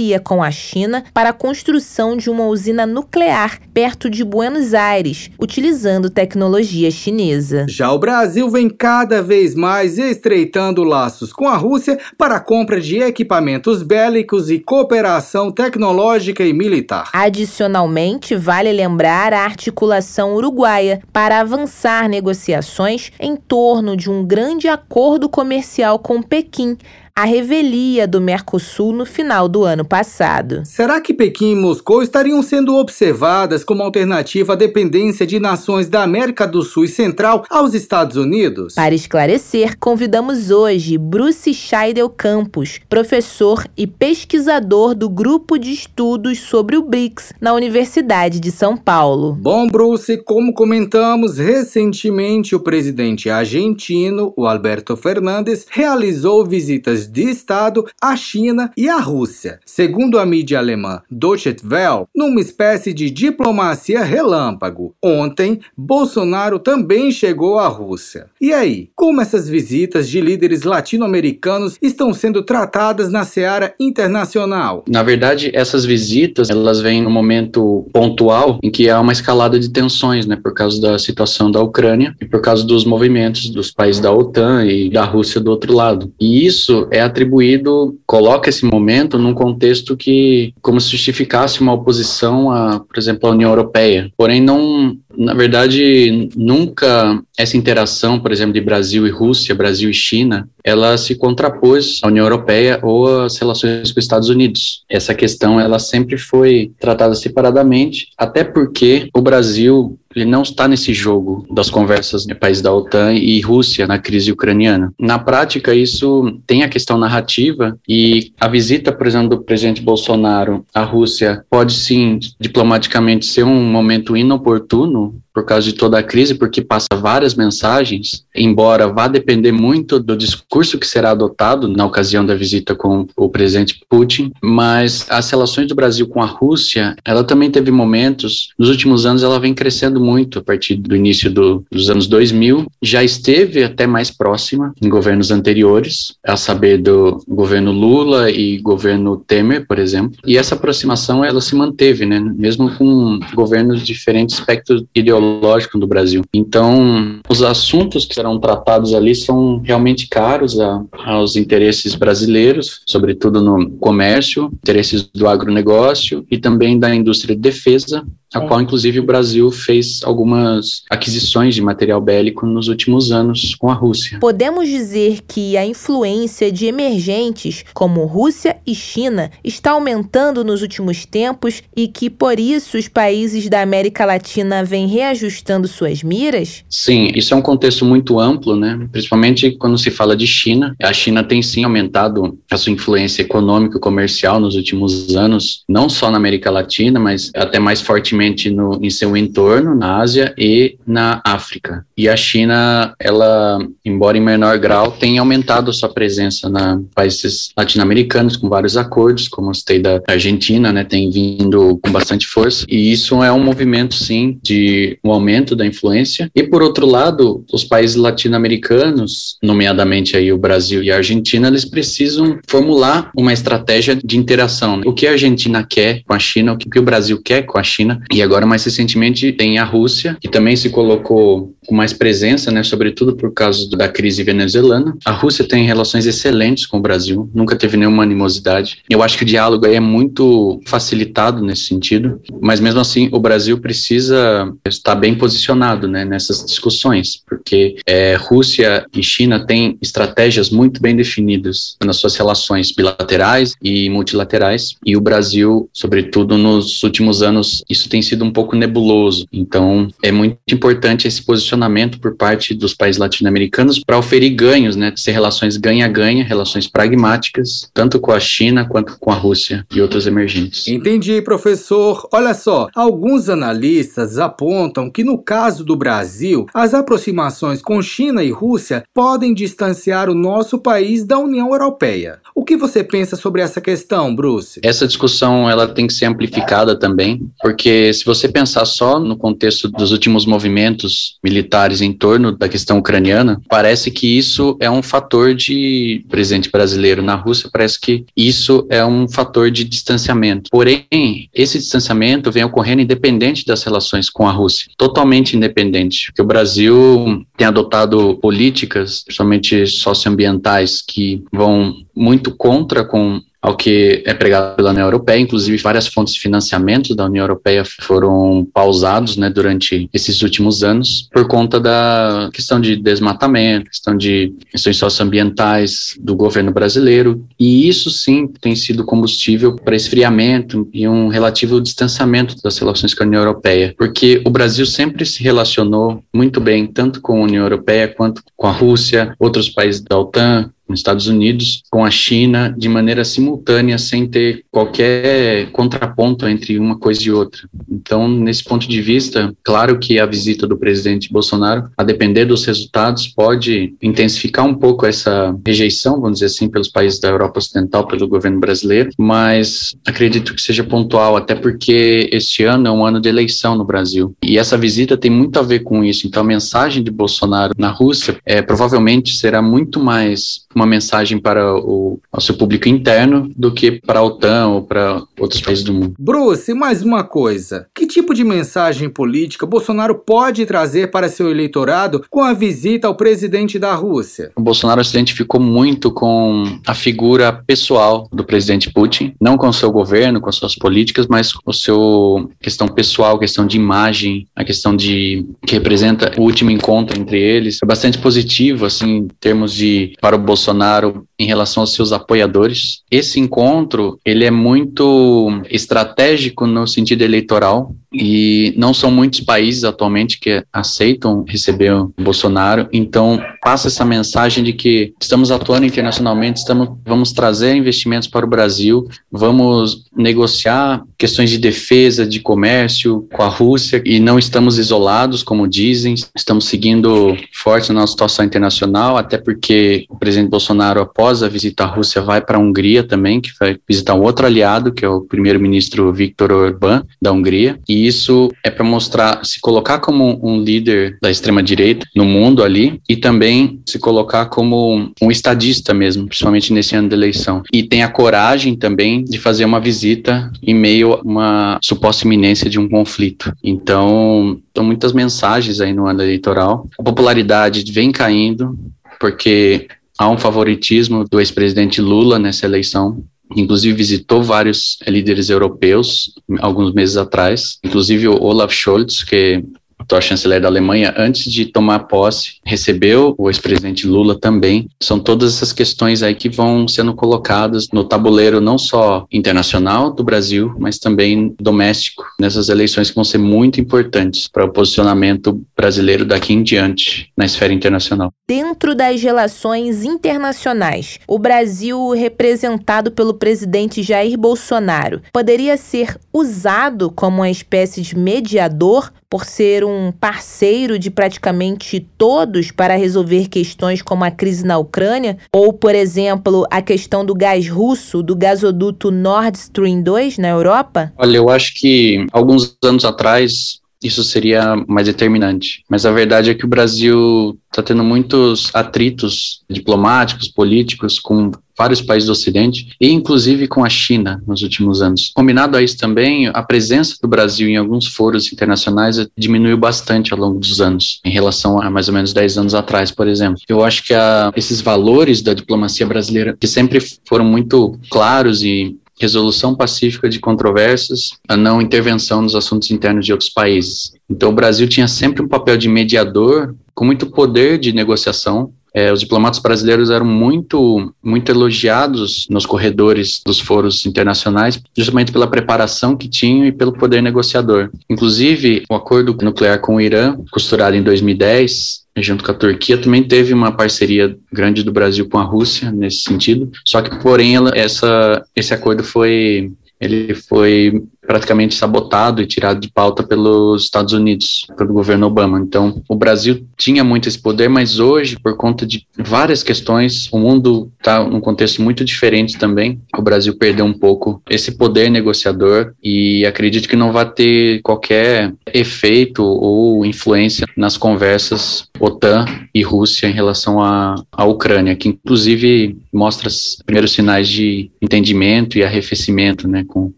parceria com a China para a construção de uma usina nuclear perto de Buenos Aires, utilizando tecnologia chinesa. Já o Brasil vem cada vez mais estreitando laços com a Rússia para a compra de equipamentos bélicos e cooperação tecnológica e militar. Adicionalmente, vale lembrar a articulação uruguaia para avançar avançar negociações em torno de um grande acordo comercial com Pequim, a revelia do Mercosul no final do ano passado. Será que Pequim e Moscou estariam sendo observadas como alternativa à dependência de nações da América do Sul e Central aos Estados Unidos? Para esclarecer, convidamos hoje Bruce Scheidel Campos, professor e pesquisador do Grupo de Estudos sobre o BRICS na Universidade de São Paulo. Bom, Bruce, como comentamos recentemente, o presidente argentino, o Alberto Fernandes, realizou visitas de Estado à China e à Rússia. Segundo a mídia alemã Deutsche Welle, numa espécie de diplomacia relâmpago. Ontem, Bolsonaro também chegou à Rússia. E aí, como essas visitas de líderes latino-americanos estão sendo tratadas na seara internacional? Na verdade, essas visitas, elas vêm no momento pontual em que há uma escalada de tensões, né, por causa da situação da Ucrânia e por causa dos movimentos dos países da OTAN e da Rússia do outro lado. E isso é atribuído, coloca esse momento num contexto que, como se justificasse uma oposição a, por exemplo, à União Europeia. Porém, não, na verdade, nunca essa interação, por exemplo, de Brasil e Rússia, Brasil e China, ela se contrapôs à União Europeia ou às relações com os Estados Unidos. Essa questão, ela sempre foi tratada separadamente, até porque o Brasil ele não está nesse jogo das conversas de países da OTAN e Rússia na crise ucraniana. Na prática, isso tem a questão narrativa e a visita, por exemplo, do presidente Bolsonaro à Rússia pode sim diplomaticamente ser um momento inoportuno no por causa de toda a crise, porque passa várias mensagens, embora vá depender muito do discurso que será adotado na ocasião da visita com o presidente Putin, mas as relações do Brasil com a Rússia, ela também teve momentos, nos últimos anos ela vem crescendo muito a partir do início do, dos anos 2000, já esteve até mais próxima em governos anteriores, a saber do governo Lula e governo Temer, por exemplo, e essa aproximação ela se manteve, né, mesmo com governos de diferentes espectros ideológicos ideológico do Brasil. Então, os assuntos que serão tratados ali são realmente caros a, aos interesses brasileiros, sobretudo no comércio, interesses do agronegócio e também da indústria de defesa a qual inclusive o Brasil fez algumas aquisições de material bélico nos últimos anos com a Rússia. Podemos dizer que a influência de emergentes como Rússia e China está aumentando nos últimos tempos e que por isso os países da América Latina vêm reajustando suas miras? Sim, isso é um contexto muito amplo, né? Principalmente quando se fala de China. A China tem sim aumentado a sua influência econômica e comercial nos últimos anos, não só na América Latina, mas até mais fortemente no, em seu entorno, na Ásia e na África. E a China, ela, embora em menor grau, tem aumentado sua presença na países latino-americanos com vários acordos, como o citei da Argentina, né, tem vindo com bastante força. E isso é um movimento, sim, de um aumento da influência. E por outro lado, os países latino-americanos, nomeadamente aí o Brasil e a Argentina, eles precisam formular uma estratégia de interação. Né? O que a Argentina quer com a China, o que o Brasil quer com a China, e agora mais recentemente tem a Rússia, que também se colocou com mais presença, né, sobretudo por causa da crise venezuelana. A Rússia tem relações excelentes com o Brasil, nunca teve nenhuma animosidade. Eu acho que o diálogo aí é muito facilitado nesse sentido, mas mesmo assim o Brasil precisa estar bem posicionado né, nessas discussões, porque é, Rússia e China têm estratégias muito bem definidas nas suas relações bilaterais e multilaterais, e o Brasil, sobretudo nos últimos anos, isso tem sido um pouco nebuloso. Então, é muito importante esse posicionamento por parte dos países latino-americanos para oferir ganhos, né, ser relações ganha-ganha, relações pragmáticas, tanto com a China quanto com a Rússia e outros emergentes. Entendi, professor. Olha só, alguns analistas apontam que no caso do Brasil, as aproximações com China e Rússia podem distanciar o nosso país da União Europeia. O que você pensa sobre essa questão, Bruce? Essa discussão ela tem que ser amplificada também, porque se você pensar só no contexto dos últimos movimentos militares em torno da questão ucraniana, parece que isso é um fator de presidente brasileiro na Rússia, parece que isso é um fator de distanciamento. Porém, esse distanciamento vem ocorrendo independente das relações com a Rússia, totalmente independente, porque o Brasil tem adotado políticas, principalmente socioambientais, que vão muito contra com ao que é pregado pela União Europeia, inclusive várias fontes de financiamento da União Europeia foram pausados né, durante esses últimos anos por conta da questão de desmatamento, questão de questões socioambientais do governo brasileiro, e isso sim tem sido combustível para esfriamento e um relativo distanciamento das relações com a União Europeia, porque o Brasil sempre se relacionou muito bem tanto com a União Europeia quanto com a Rússia, outros países da OTAN, nos Estados Unidos com a China de maneira simultânea, sem ter qualquer contraponto entre uma coisa e outra. Então, nesse ponto de vista, claro que a visita do presidente Bolsonaro, a depender dos resultados, pode intensificar um pouco essa rejeição, vamos dizer assim, pelos países da Europa Ocidental, pelo governo brasileiro, mas acredito que seja pontual, até porque este ano é um ano de eleição no Brasil. E essa visita tem muito a ver com isso. Então, a mensagem de Bolsonaro na Rússia é, provavelmente será muito mais uma mensagem para o, o seu público interno do que para a OTAN ou para outros países do mundo. Bruce, mais uma coisa. Que tipo de mensagem política Bolsonaro pode trazer para seu eleitorado com a visita ao presidente da Rússia? O Bolsonaro se identificou muito com a figura pessoal do presidente Putin, não com o seu governo, com suas políticas, mas com a sua questão pessoal, questão de imagem, a questão de que representa o último encontro entre eles. É bastante positivo, assim, em termos de para o Bolsonaro Bolsonaro em relação aos seus apoiadores. Esse encontro, ele é muito estratégico no sentido eleitoral e não são muitos países atualmente que aceitam receber o Bolsonaro. Então, passa essa mensagem de que estamos atuando internacionalmente, estamos, vamos trazer investimentos para o Brasil, vamos negociar questões de defesa, de comércio com a Rússia e não estamos isolados, como dizem, estamos seguindo forte na nossa situação internacional, até porque o presidente Bolsonaro, após a visita à Rússia, vai para a Hungria também, que vai visitar um outro aliado, que é o primeiro-ministro Viktor Orbán, da Hungria, e isso é para mostrar, se colocar como um líder da extrema-direita no mundo ali, e também se colocar como um estadista mesmo, principalmente nesse ano de eleição. E tem a coragem também de fazer uma visita em meio a uma suposta iminência de um conflito. Então, são muitas mensagens aí no ano eleitoral. A popularidade vem caindo, porque há um favoritismo do ex-presidente Lula nessa eleição. Inclusive visitou vários líderes europeus alguns meses atrás, inclusive o Olaf Scholz, que atual chanceler da Alemanha, antes de tomar posse, recebeu o ex-presidente Lula também. São todas essas questões aí que vão sendo colocadas no tabuleiro não só internacional do Brasil, mas também doméstico, nessas eleições que vão ser muito importantes para o posicionamento brasileiro daqui em diante na esfera internacional. Dentro das relações internacionais, o Brasil, representado pelo presidente Jair Bolsonaro, poderia ser usado como uma espécie de mediador por ser um parceiro de praticamente todos para resolver questões como a crise na Ucrânia, ou, por exemplo, a questão do gás russo, do gasoduto Nord Stream 2 na Europa? Olha, eu acho que alguns anos atrás isso seria mais determinante. Mas a verdade é que o Brasil está tendo muitos atritos diplomáticos, políticos com vários países do Ocidente e inclusive com a China nos últimos anos. Combinado a isso também, a presença do Brasil em alguns foros internacionais diminuiu bastante ao longo dos anos, em relação a mais ou menos 10 anos atrás, por exemplo. Eu acho que a, esses valores da diplomacia brasileira, que sempre foram muito claros e resolução pacífica de controvérsias, a não intervenção nos assuntos internos de outros países. Então, o Brasil tinha sempre um papel de mediador, com muito poder de negociação. É, os diplomatas brasileiros eram muito, muito elogiados nos corredores dos foros internacionais, justamente pela preparação que tinham e pelo poder negociador. Inclusive, o acordo nuclear com o Irã, costurado em 2010, junto com a Turquia, também teve uma parceria grande do Brasil com a Rússia nesse sentido. Só que, porém, ela, essa, esse acordo foi ele foi praticamente sabotado e tirado de pauta pelos Estados Unidos, pelo governo Obama. Então, o Brasil tinha muito esse poder, mas hoje, por conta de várias questões, o mundo está num contexto muito diferente também. O Brasil perdeu um pouco esse poder negociador e acredito que não vai ter qualquer efeito ou influência nas conversas OTAN e Rússia em relação à, à Ucrânia, que inclusive mostra os primeiros sinais de entendimento e arrefecimento, né, com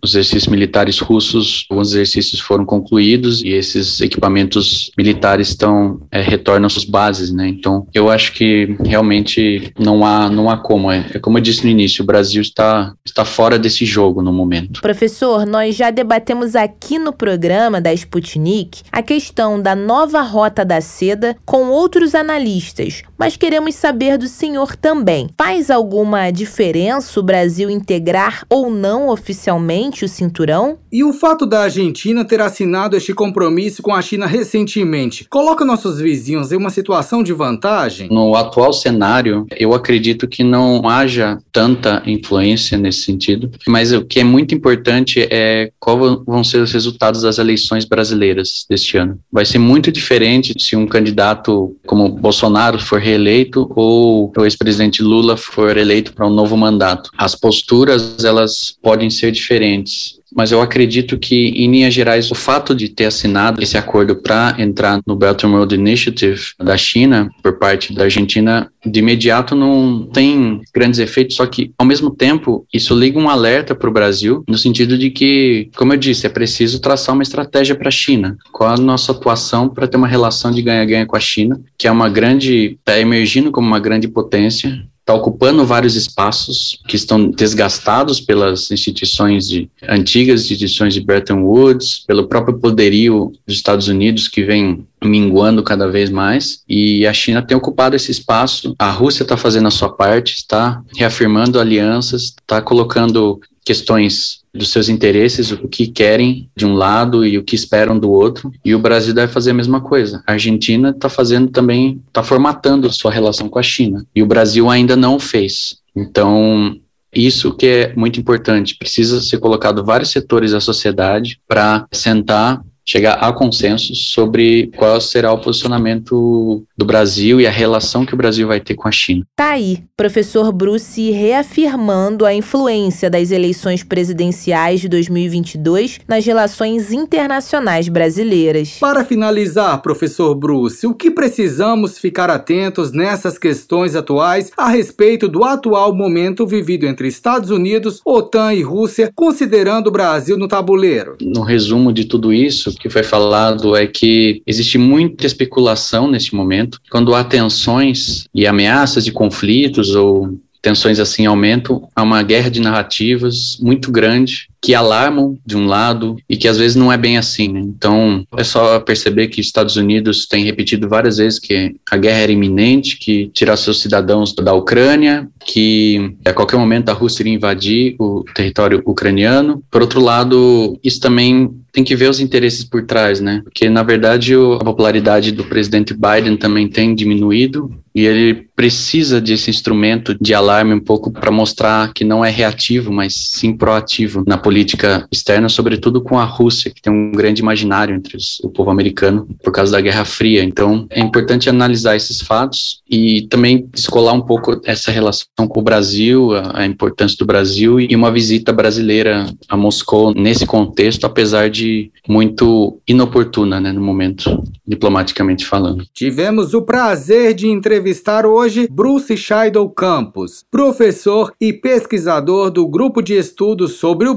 os exercícios militares russos, alguns exercícios foram concluídos e esses equipamentos militares estão é, retornam às suas bases, né? Então, eu acho que realmente não há não há como. É, é como eu disse no início, o Brasil está está fora desse jogo no momento. Professor, nós já debatemos aqui no programa da Sputnik a questão da nova rota da seda com outros analistas, mas queremos saber do senhor também. Faz alguma diferença o Brasil integrar ou não oficialmente o cinturão? E o fato da Argentina ter assinado este compromisso com a China recentemente coloca nossos vizinhos em uma situação de vantagem? No atual cenário, eu acredito que não haja tanta influência nesse sentido, mas o que é muito importante é quais vão ser os resultados das eleições brasileiras deste ano. Vai ser muito diferente se um candidato como Bolsonaro for reeleito ou o ex-presidente Lula for eleito para um novo mandato. As posturas elas podem ser diferentes mas eu acredito que, em linhas gerais, o fato de ter assinado esse acordo para entrar no Belt and Road Initiative da China, por parte da Argentina, de imediato não tem grandes efeitos, só que, ao mesmo tempo, isso liga um alerta para o Brasil, no sentido de que, como eu disse, é preciso traçar uma estratégia para a China. Qual a nossa atuação para ter uma relação de ganha-ganha com a China, que é uma grande, está emergindo como uma grande potência, está ocupando vários espaços que estão desgastados pelas instituições de, antigas instituições de Bretton Woods, pelo próprio poderio dos Estados Unidos que vem minguando cada vez mais e a China tem ocupado esse espaço. A Rússia está fazendo a sua parte, está reafirmando alianças, está colocando questões dos seus interesses, o que querem de um lado e o que esperam do outro. E o Brasil deve fazer a mesma coisa. A Argentina está fazendo também, está formatando sua relação com a China. E o Brasil ainda não o fez. Então, isso que é muito importante. Precisa ser colocado vários setores da sociedade para sentar chegar a consenso sobre qual será o posicionamento do Brasil e a relação que o Brasil vai ter com a China. Tá aí, professor Bruce reafirmando a influência das eleições presidenciais de 2022 nas relações internacionais brasileiras. Para finalizar, professor Bruce, o que precisamos ficar atentos nessas questões atuais a respeito do atual momento vivido entre Estados Unidos, OTAN e Rússia, considerando o Brasil no tabuleiro? No resumo de tudo isso, que foi falado é que existe muita especulação neste momento. Quando há tensões e ameaças de conflitos ou tensões assim aumentam, há uma guerra de narrativas muito grande que alarmam de um lado e que às vezes não é bem assim. Né? Então é só perceber que Estados Unidos tem repetido várias vezes que a guerra era iminente, que tirar seus cidadãos da Ucrânia, que a qualquer momento a Rússia iria invadir o território ucraniano. Por outro lado, isso também tem que ver os interesses por trás, né? Porque na verdade a popularidade do presidente Biden também tem diminuído e ele precisa desse instrumento de alarme um pouco para mostrar que não é reativo, mas sim proativo na política externa, sobretudo com a Rússia, que tem um grande imaginário entre os, o povo americano por causa da Guerra Fria. Então, é importante analisar esses fatos e também descolar um pouco essa relação com o Brasil, a, a importância do Brasil e uma visita brasileira a Moscou nesse contexto, apesar de muito inoportuna, né, no momento, diplomaticamente falando. Tivemos o prazer de entrevistar hoje Bruce Scheidel Campos, professor e pesquisador do grupo de estudos sobre o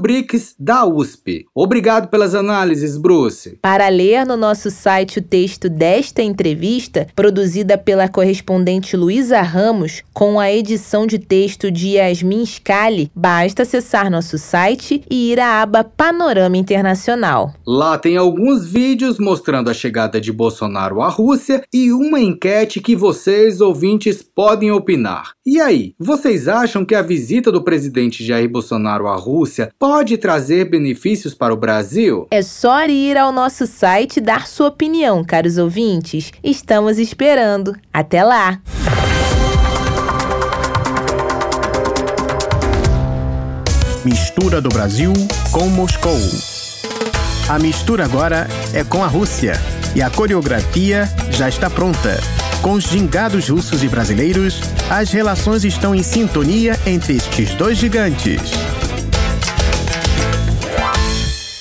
Da USP. Obrigado pelas análises, Bruce. Para ler no nosso site o texto desta entrevista, produzida pela correspondente Luísa Ramos, com a edição de texto de Yasmin Scali, basta acessar nosso site e ir à aba Panorama Internacional. Lá tem alguns vídeos mostrando a chegada de Bolsonaro à Rússia e uma enquete que vocês, ouvintes, podem opinar. E aí, vocês acham que a visita do presidente Jair Bolsonaro à Rússia pode trazer benefícios para o Brasil? É só ir ao nosso site e dar sua opinião, caros ouvintes. Estamos esperando. Até lá! Mistura do Brasil com Moscou. A mistura agora é com a Rússia e a coreografia já está pronta. Com os gingados russos e brasileiros, as relações estão em sintonia entre estes dois gigantes.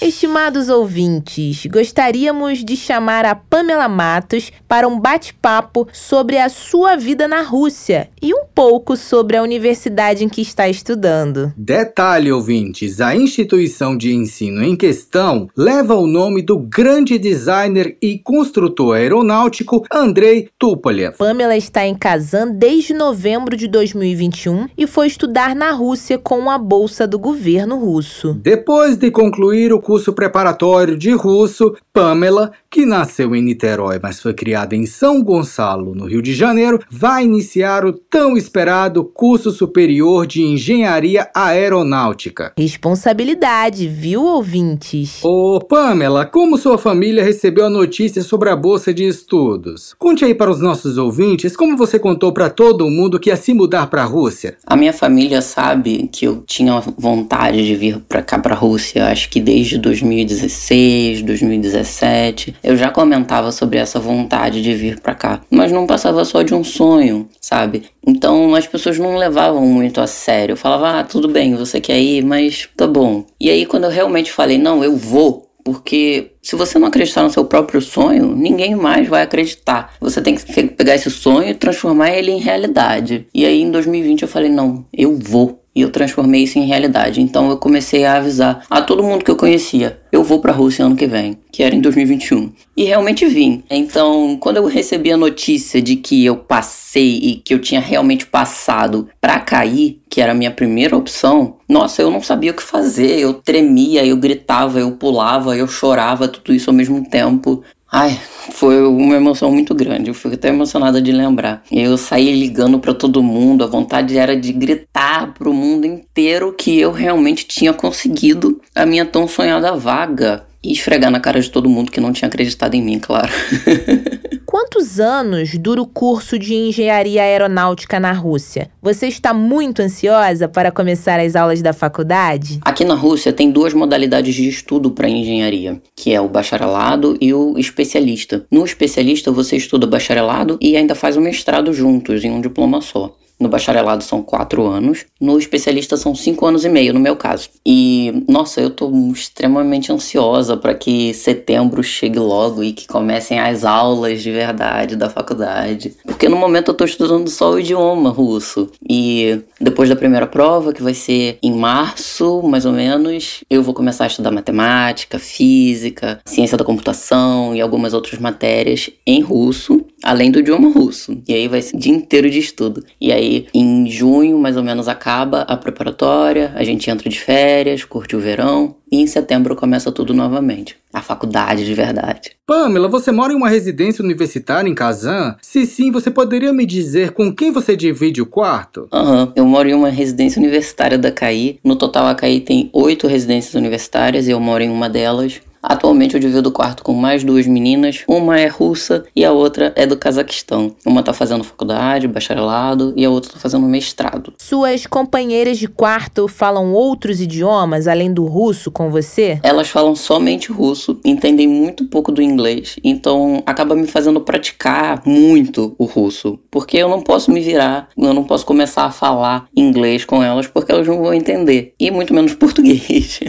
Estimados ouvintes, gostaríamos de chamar a Pamela Matos para um bate-papo sobre a sua vida na Rússia e um pouco sobre a universidade em que está estudando. Detalhe, ouvintes: a instituição de ensino em questão leva o nome do grande designer e construtor aeronáutico Andrei Tupolev. Pamela está em Kazan desde novembro de 2021 e foi estudar na Rússia com a bolsa do governo russo. Depois de concluir o curso preparatório de russo, Pamela, que nasceu em Niterói, mas foi criada em São Gonçalo, no Rio de Janeiro, vai iniciar o tão esperado curso superior de engenharia aeronáutica. Responsabilidade, viu, ouvintes? Ô, Pamela, como sua família recebeu a notícia sobre a bolsa de estudos? Conte aí para os nossos ouvintes como você contou para todo mundo que ia se mudar para a Rússia. A minha família sabe que eu tinha vontade de vir para cá, para a Rússia, acho que desde 2016, 2017, eu já comentava sobre essa vontade de vir para cá, mas não passava só de um sonho, sabe? Então as pessoas não levavam muito a sério. Eu falava, ah, tudo bem, você quer ir, mas tá bom. E aí quando eu realmente falei, não, eu vou, porque se você não acreditar no seu próprio sonho, ninguém mais vai acreditar. Você tem que pegar esse sonho e transformar ele em realidade. E aí em 2020 eu falei, não, eu vou e eu transformei isso em realidade. Então eu comecei a avisar a todo mundo que eu conhecia: eu vou para a Rússia ano que vem, que era em 2021. E realmente vim. Então, quando eu recebi a notícia de que eu passei e que eu tinha realmente passado para cair, que era a minha primeira opção, nossa, eu não sabia o que fazer. Eu tremia, eu gritava, eu pulava, eu chorava, tudo isso ao mesmo tempo. Ai, foi uma emoção muito grande. Eu fico até emocionada de lembrar. Eu saí ligando para todo mundo. A vontade era de gritar para o mundo inteiro que eu realmente tinha conseguido a minha tão sonhada vaga e esfregar na cara de todo mundo que não tinha acreditado em mim, claro. Quantos anos dura o curso de engenharia aeronáutica na Rússia? Você está muito ansiosa para começar as aulas da faculdade? Aqui na Rússia tem duas modalidades de estudo para engenharia, que é o bacharelado e o especialista. No especialista você estuda bacharelado e ainda faz o mestrado juntos em um diploma só. No bacharelado são quatro anos, no especialista são cinco anos e meio, no meu caso. E, nossa, eu tô extremamente ansiosa para que setembro chegue logo e que comecem as aulas de verdade da faculdade. Porque no momento eu tô estudando só o idioma russo. E depois da primeira prova, que vai ser em março, mais ou menos, eu vou começar a estudar matemática, física, ciência da computação e algumas outras matérias em russo, além do idioma russo. E aí vai ser o dia inteiro de estudo. E aí Aí em junho, mais ou menos, acaba a preparatória, a gente entra de férias, curte o verão, e em setembro começa tudo novamente. A faculdade de verdade. Pamela, você mora em uma residência universitária em Kazan? Se sim, você poderia me dizer com quem você divide o quarto? Aham, uhum. eu moro em uma residência universitária da CAI. No total, a CAI tem oito residências universitárias e eu moro em uma delas. Atualmente eu divido o quarto com mais duas meninas, uma é russa e a outra é do Cazaquistão. Uma tá fazendo faculdade, bacharelado e a outra tá fazendo mestrado. Suas companheiras de quarto falam outros idiomas além do russo com você? Elas falam somente russo, entendem muito pouco do inglês, então acaba me fazendo praticar muito o russo, porque eu não posso me virar, eu não posso começar a falar inglês com elas porque elas não vão entender, e muito menos português.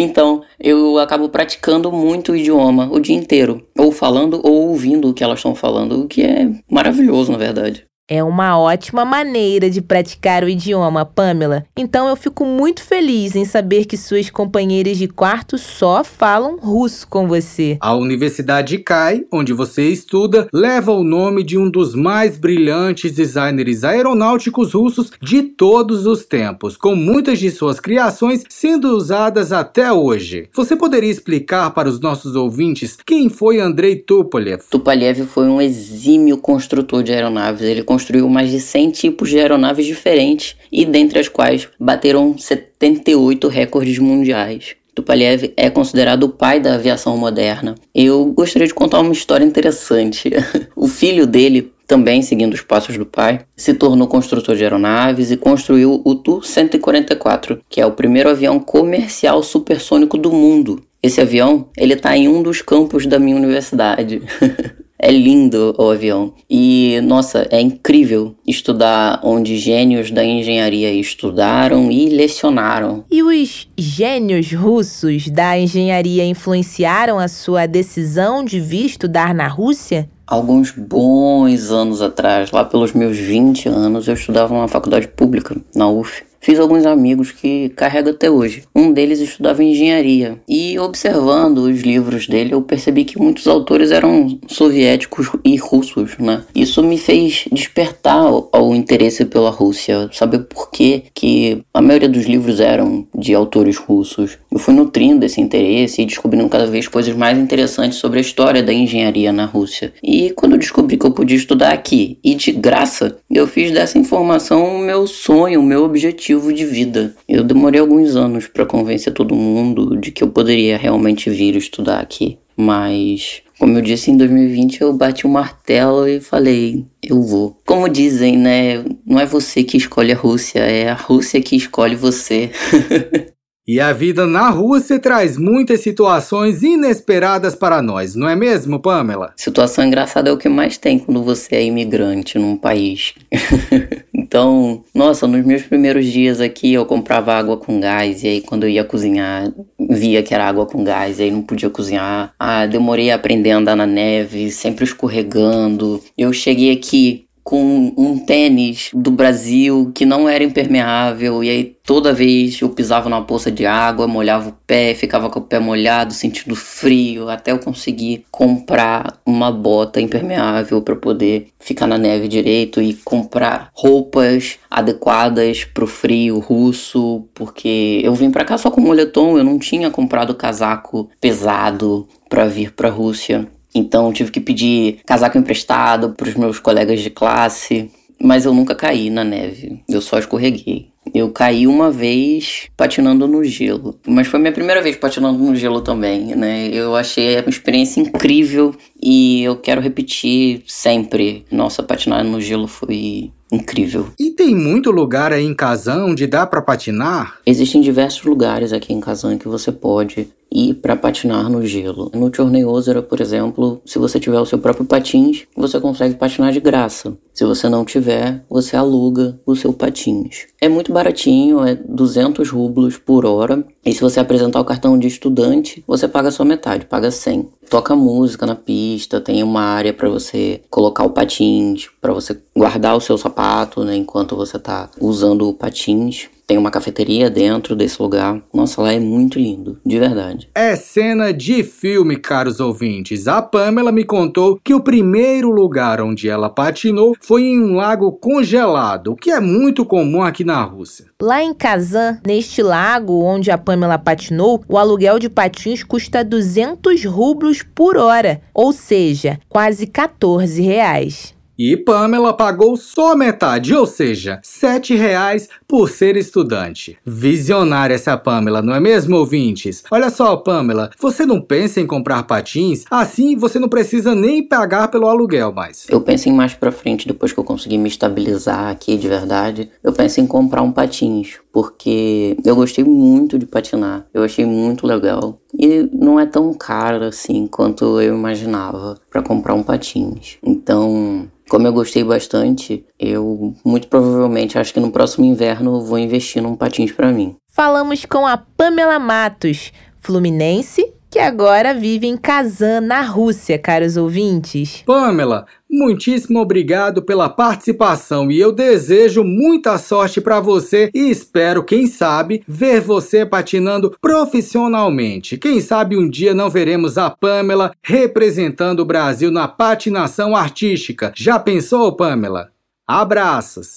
Então, eu acabo praticando muito o idioma o dia inteiro, ou falando ou ouvindo o que elas estão falando, o que é maravilhoso, na verdade. É uma ótima maneira de praticar o idioma, Pamela. Então eu fico muito feliz em saber que suas companheiras de quarto só falam russo com você. A Universidade CAI, onde você estuda, leva o nome de um dos mais brilhantes designers aeronáuticos russos de todos os tempos, com muitas de suas criações sendo usadas até hoje. Você poderia explicar para os nossos ouvintes quem foi Andrei Tupolev? Tupolev foi um exímio construtor de aeronaves. Ele construiu mais de 100 tipos de aeronaves diferentes e dentre as quais bateram 78 recordes mundiais. Tupolev é considerado o pai da aviação moderna. Eu gostaria de contar uma história interessante. o filho dele, também seguindo os passos do pai, se tornou construtor de aeronaves e construiu o Tu-144, que é o primeiro avião comercial supersônico do mundo. Esse avião, ele está em um dos campos da minha universidade. É lindo o avião. E, nossa, é incrível estudar onde gênios da engenharia estudaram e lecionaram. E os gênios russos da engenharia influenciaram a sua decisão de vir estudar na Rússia? Alguns bons anos atrás, lá pelos meus 20 anos, eu estudava numa faculdade pública, na UF. Fiz alguns amigos que carrego até hoje. Um deles estudava engenharia e observando os livros dele eu percebi que muitos autores eram soviéticos e russos, né? Isso me fez despertar o interesse pela Rússia, saber por que que a maioria dos livros eram de autores russos. Eu fui nutrindo esse interesse e descobrindo cada vez coisas mais interessantes sobre a história da engenharia na Rússia. E quando eu descobri que eu podia estudar aqui e de graça, eu fiz dessa informação o meu sonho, o meu objetivo objetivo de vida. Eu demorei alguns anos para convencer todo mundo de que eu poderia realmente vir estudar aqui, mas como eu disse, em 2020 eu bati o um martelo e falei, eu vou. Como dizem, né? Não é você que escolhe a Rússia, é a Rússia que escolhe você. E a vida na Rússia traz muitas situações inesperadas para nós, não é mesmo, Pamela? Situação engraçada é o que mais tem quando você é imigrante num país. então, nossa, nos meus primeiros dias aqui eu comprava água com gás, e aí quando eu ia cozinhar, via que era água com gás, e aí não podia cozinhar. Ah, demorei a aprender a andar na neve, sempre escorregando. Eu cheguei aqui com um tênis do Brasil que não era impermeável, e aí toda vez eu pisava numa poça de água, molhava o pé, ficava com o pé molhado, sentindo frio, até eu conseguir comprar uma bota impermeável para poder ficar na neve direito e comprar roupas adequadas para o frio russo, porque eu vim para cá só com moletom, eu não tinha comprado casaco pesado para vir para a Rússia. Então tive que pedir casaco emprestado para os meus colegas de classe, mas eu nunca caí na neve, eu só escorreguei. Eu caí uma vez patinando no gelo, mas foi minha primeira vez patinando no gelo também, né? Eu achei uma experiência incrível e eu quero repetir sempre. Nossa, patinar no gelo foi incrível. E tem muito lugar aí em Kazan onde dá para patinar? Existem diversos lugares aqui em Kazan que você pode ir para patinar no gelo. No Chorney Ozera, por exemplo, se você tiver o seu próprio patins, você consegue patinar de graça. Se você não tiver, você aluga o seu patins. É muito baratinho, é 200 rublos por hora. E se você apresentar o cartão de estudante, você paga só metade, paga 100. Toca música na pista, tem uma área para você colocar o patins, para você guardar o seu sapato, né, enquanto você tá usando o patins. Tem uma cafeteria dentro desse lugar. Nossa, lá é muito lindo, de verdade. É cena de filme, caros ouvintes. A Pamela me contou que o primeiro lugar onde ela patinou foi em um lago congelado, o que é muito comum aqui na Rússia. Lá em Kazan, neste lago onde a Pamela patinou, o aluguel de patins custa 200 rublos por hora, ou seja, quase 14 reais. E Pamela pagou só metade, ou seja, R$ reais por ser estudante. Visionária essa Pamela, não é mesmo, ouvintes? Olha só, Pamela, você não pensa em comprar patins? Assim você não precisa nem pagar pelo aluguel mais. Eu penso em mais pra frente, depois que eu conseguir me estabilizar aqui de verdade, eu penso em comprar um patins, porque eu gostei muito de patinar, eu achei muito legal. E não é tão caro assim quanto eu imaginava para comprar um patins. Então, como eu gostei bastante, eu muito provavelmente acho que no próximo inverno vou investir num patins para mim. Falamos com a Pamela Matos, fluminense, que agora vive em Kazan, na Rússia, caros ouvintes. Pamela, muitíssimo obrigado pela participação e eu desejo muita sorte para você e espero, quem sabe, ver você patinando profissionalmente. Quem sabe um dia não veremos a Pamela representando o Brasil na patinação artística. Já pensou, Pamela? Abraços!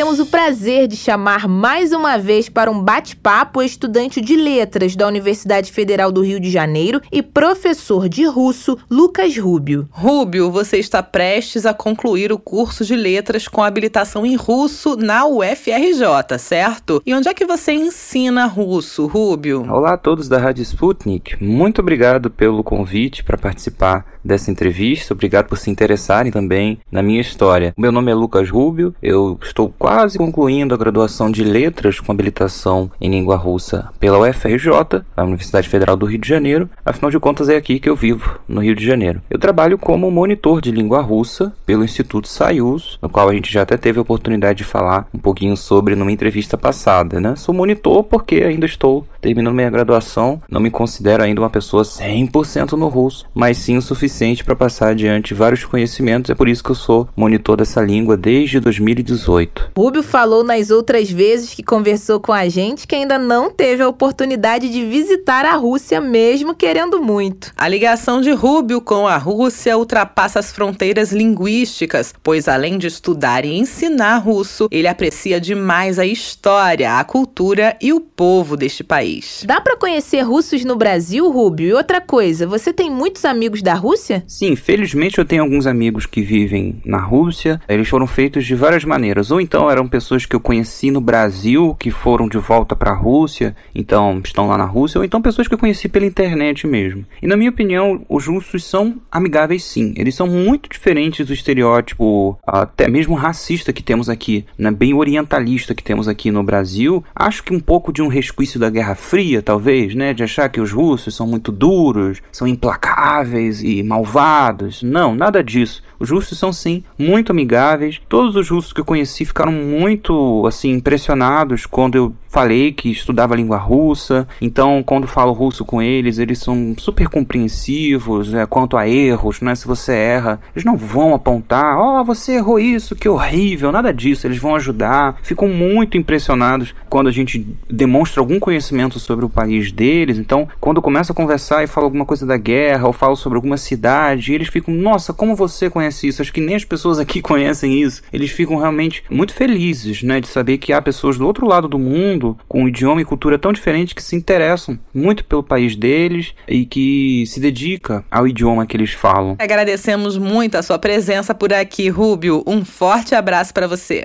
Temos o prazer de chamar mais uma vez para um bate-papo o estudante de letras da Universidade Federal do Rio de Janeiro e professor de russo, Lucas Rubio. Rubio, você está prestes a concluir o curso de letras com habilitação em russo na UFRJ, certo? E onde é que você ensina russo, Rubio? Olá a todos da Rádio Sputnik. Muito obrigado pelo convite para participar dessa entrevista. Obrigado por se interessarem também na minha história. Meu nome é Lucas Rubio, eu estou quase concluindo a graduação de Letras com habilitação em língua russa pela UFRJ, a Universidade Federal do Rio de Janeiro. Afinal de contas, é aqui que eu vivo, no Rio de Janeiro. Eu trabalho como monitor de língua russa pelo Instituto Sayus, no qual a gente já até teve a oportunidade de falar um pouquinho sobre numa entrevista passada, né? Sou monitor porque ainda estou terminando minha graduação, não me considero ainda uma pessoa 100% no russo, mas sim o suficiente para passar adiante vários conhecimentos. É por isso que eu sou monitor dessa língua desde 2018. Rubio falou nas outras vezes que conversou com a gente que ainda não teve a oportunidade de visitar a Rússia, mesmo querendo muito. A ligação de Rubio com a Rússia ultrapassa as fronteiras linguísticas, pois além de estudar e ensinar russo, ele aprecia demais a história, a cultura e o povo deste país. Dá para conhecer russos no Brasil, Rubio? E outra coisa, você tem muitos amigos da Rússia? Rússia? Sim, felizmente eu tenho alguns amigos que vivem na Rússia. Eles foram feitos de várias maneiras. Ou então eram pessoas que eu conheci no Brasil, que foram de volta para a Rússia, então estão lá na Rússia, ou então pessoas que eu conheci pela internet mesmo. E na minha opinião, os russos são amigáveis sim. Eles são muito diferentes do estereótipo, até mesmo racista que temos aqui, né? bem orientalista que temos aqui no Brasil. Acho que um pouco de um resquício da Guerra Fria, talvez, né? De achar que os russos são muito duros, são implacáveis e malvados. Não, nada disso. Os russos são sim muito amigáveis. Todos os russos que eu conheci ficaram muito assim impressionados quando eu falei que estudava língua russa. Então, quando falo russo com eles, eles são super compreensivos é, quanto a erros, né? Se você erra, eles não vão apontar, ó, oh, você errou isso, que horrível, nada disso. Eles vão ajudar. Ficam muito impressionados quando a gente demonstra algum conhecimento sobre o país deles. Então, quando eu começo a conversar e falo alguma coisa da guerra ou falo sobre alguma cidade, eles ficam, nossa, como você conhece isso? Acho que nem as pessoas aqui conhecem isso. Eles ficam realmente muito felizes, né, de saber que há pessoas do outro lado do mundo com um idioma e cultura tão diferente que se interessam muito pelo país deles e que se dedica ao idioma que eles falam. Agradecemos muito a sua presença por aqui, Rubio. Um forte abraço para você.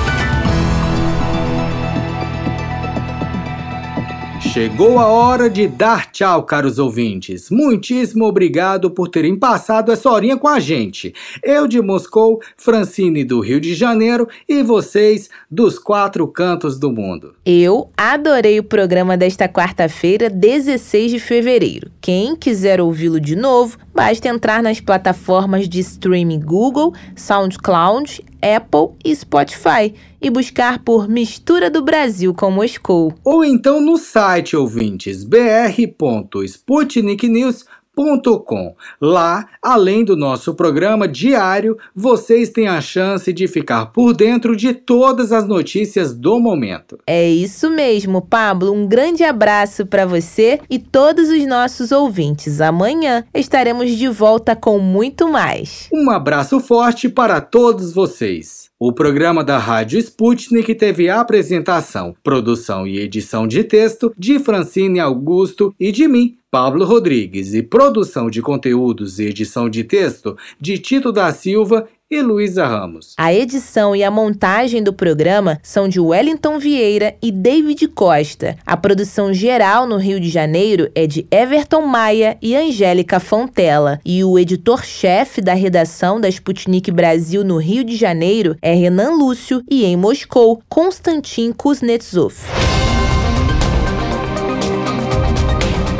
Chegou a hora de dar tchau, caros ouvintes. Muitíssimo obrigado por terem passado essa horinha com a gente. Eu de Moscou, Francine do Rio de Janeiro e vocês dos quatro cantos do mundo. Eu adorei o programa desta quarta-feira, 16 de fevereiro. Quem quiser ouvi-lo de novo, basta entrar nas plataformas de streaming Google, SoundCloud, Apple e Spotify e buscar por Mistura do Brasil com Moscou. Ou então no site ouvintes br.sputniknews.com Com. Lá, além do nosso programa diário, vocês têm a chance de ficar por dentro de todas as notícias do momento. É isso mesmo, Pablo. Um grande abraço para você e todos os nossos ouvintes. Amanhã estaremos de volta com muito mais. Um abraço forte para todos vocês. O programa da Rádio Sputnik teve a apresentação, produção e edição de texto de Francine Augusto e de mim, Pablo Rodrigues, e produção de conteúdos e edição de texto de Tito da Silva e Luísa Ramos. A edição e a montagem do programa são de Wellington Vieira e David Costa. A produção geral no Rio de Janeiro é de Everton Maia e Angélica Fontela. E o editor-chefe da redação da Sputnik Brasil no Rio de Janeiro é Renan Lúcio e em Moscou, Konstantin Kuznetsov.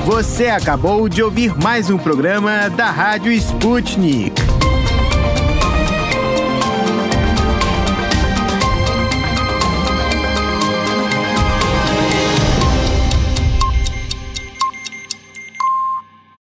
Você acabou de ouvir mais um programa da Rádio Sputnik.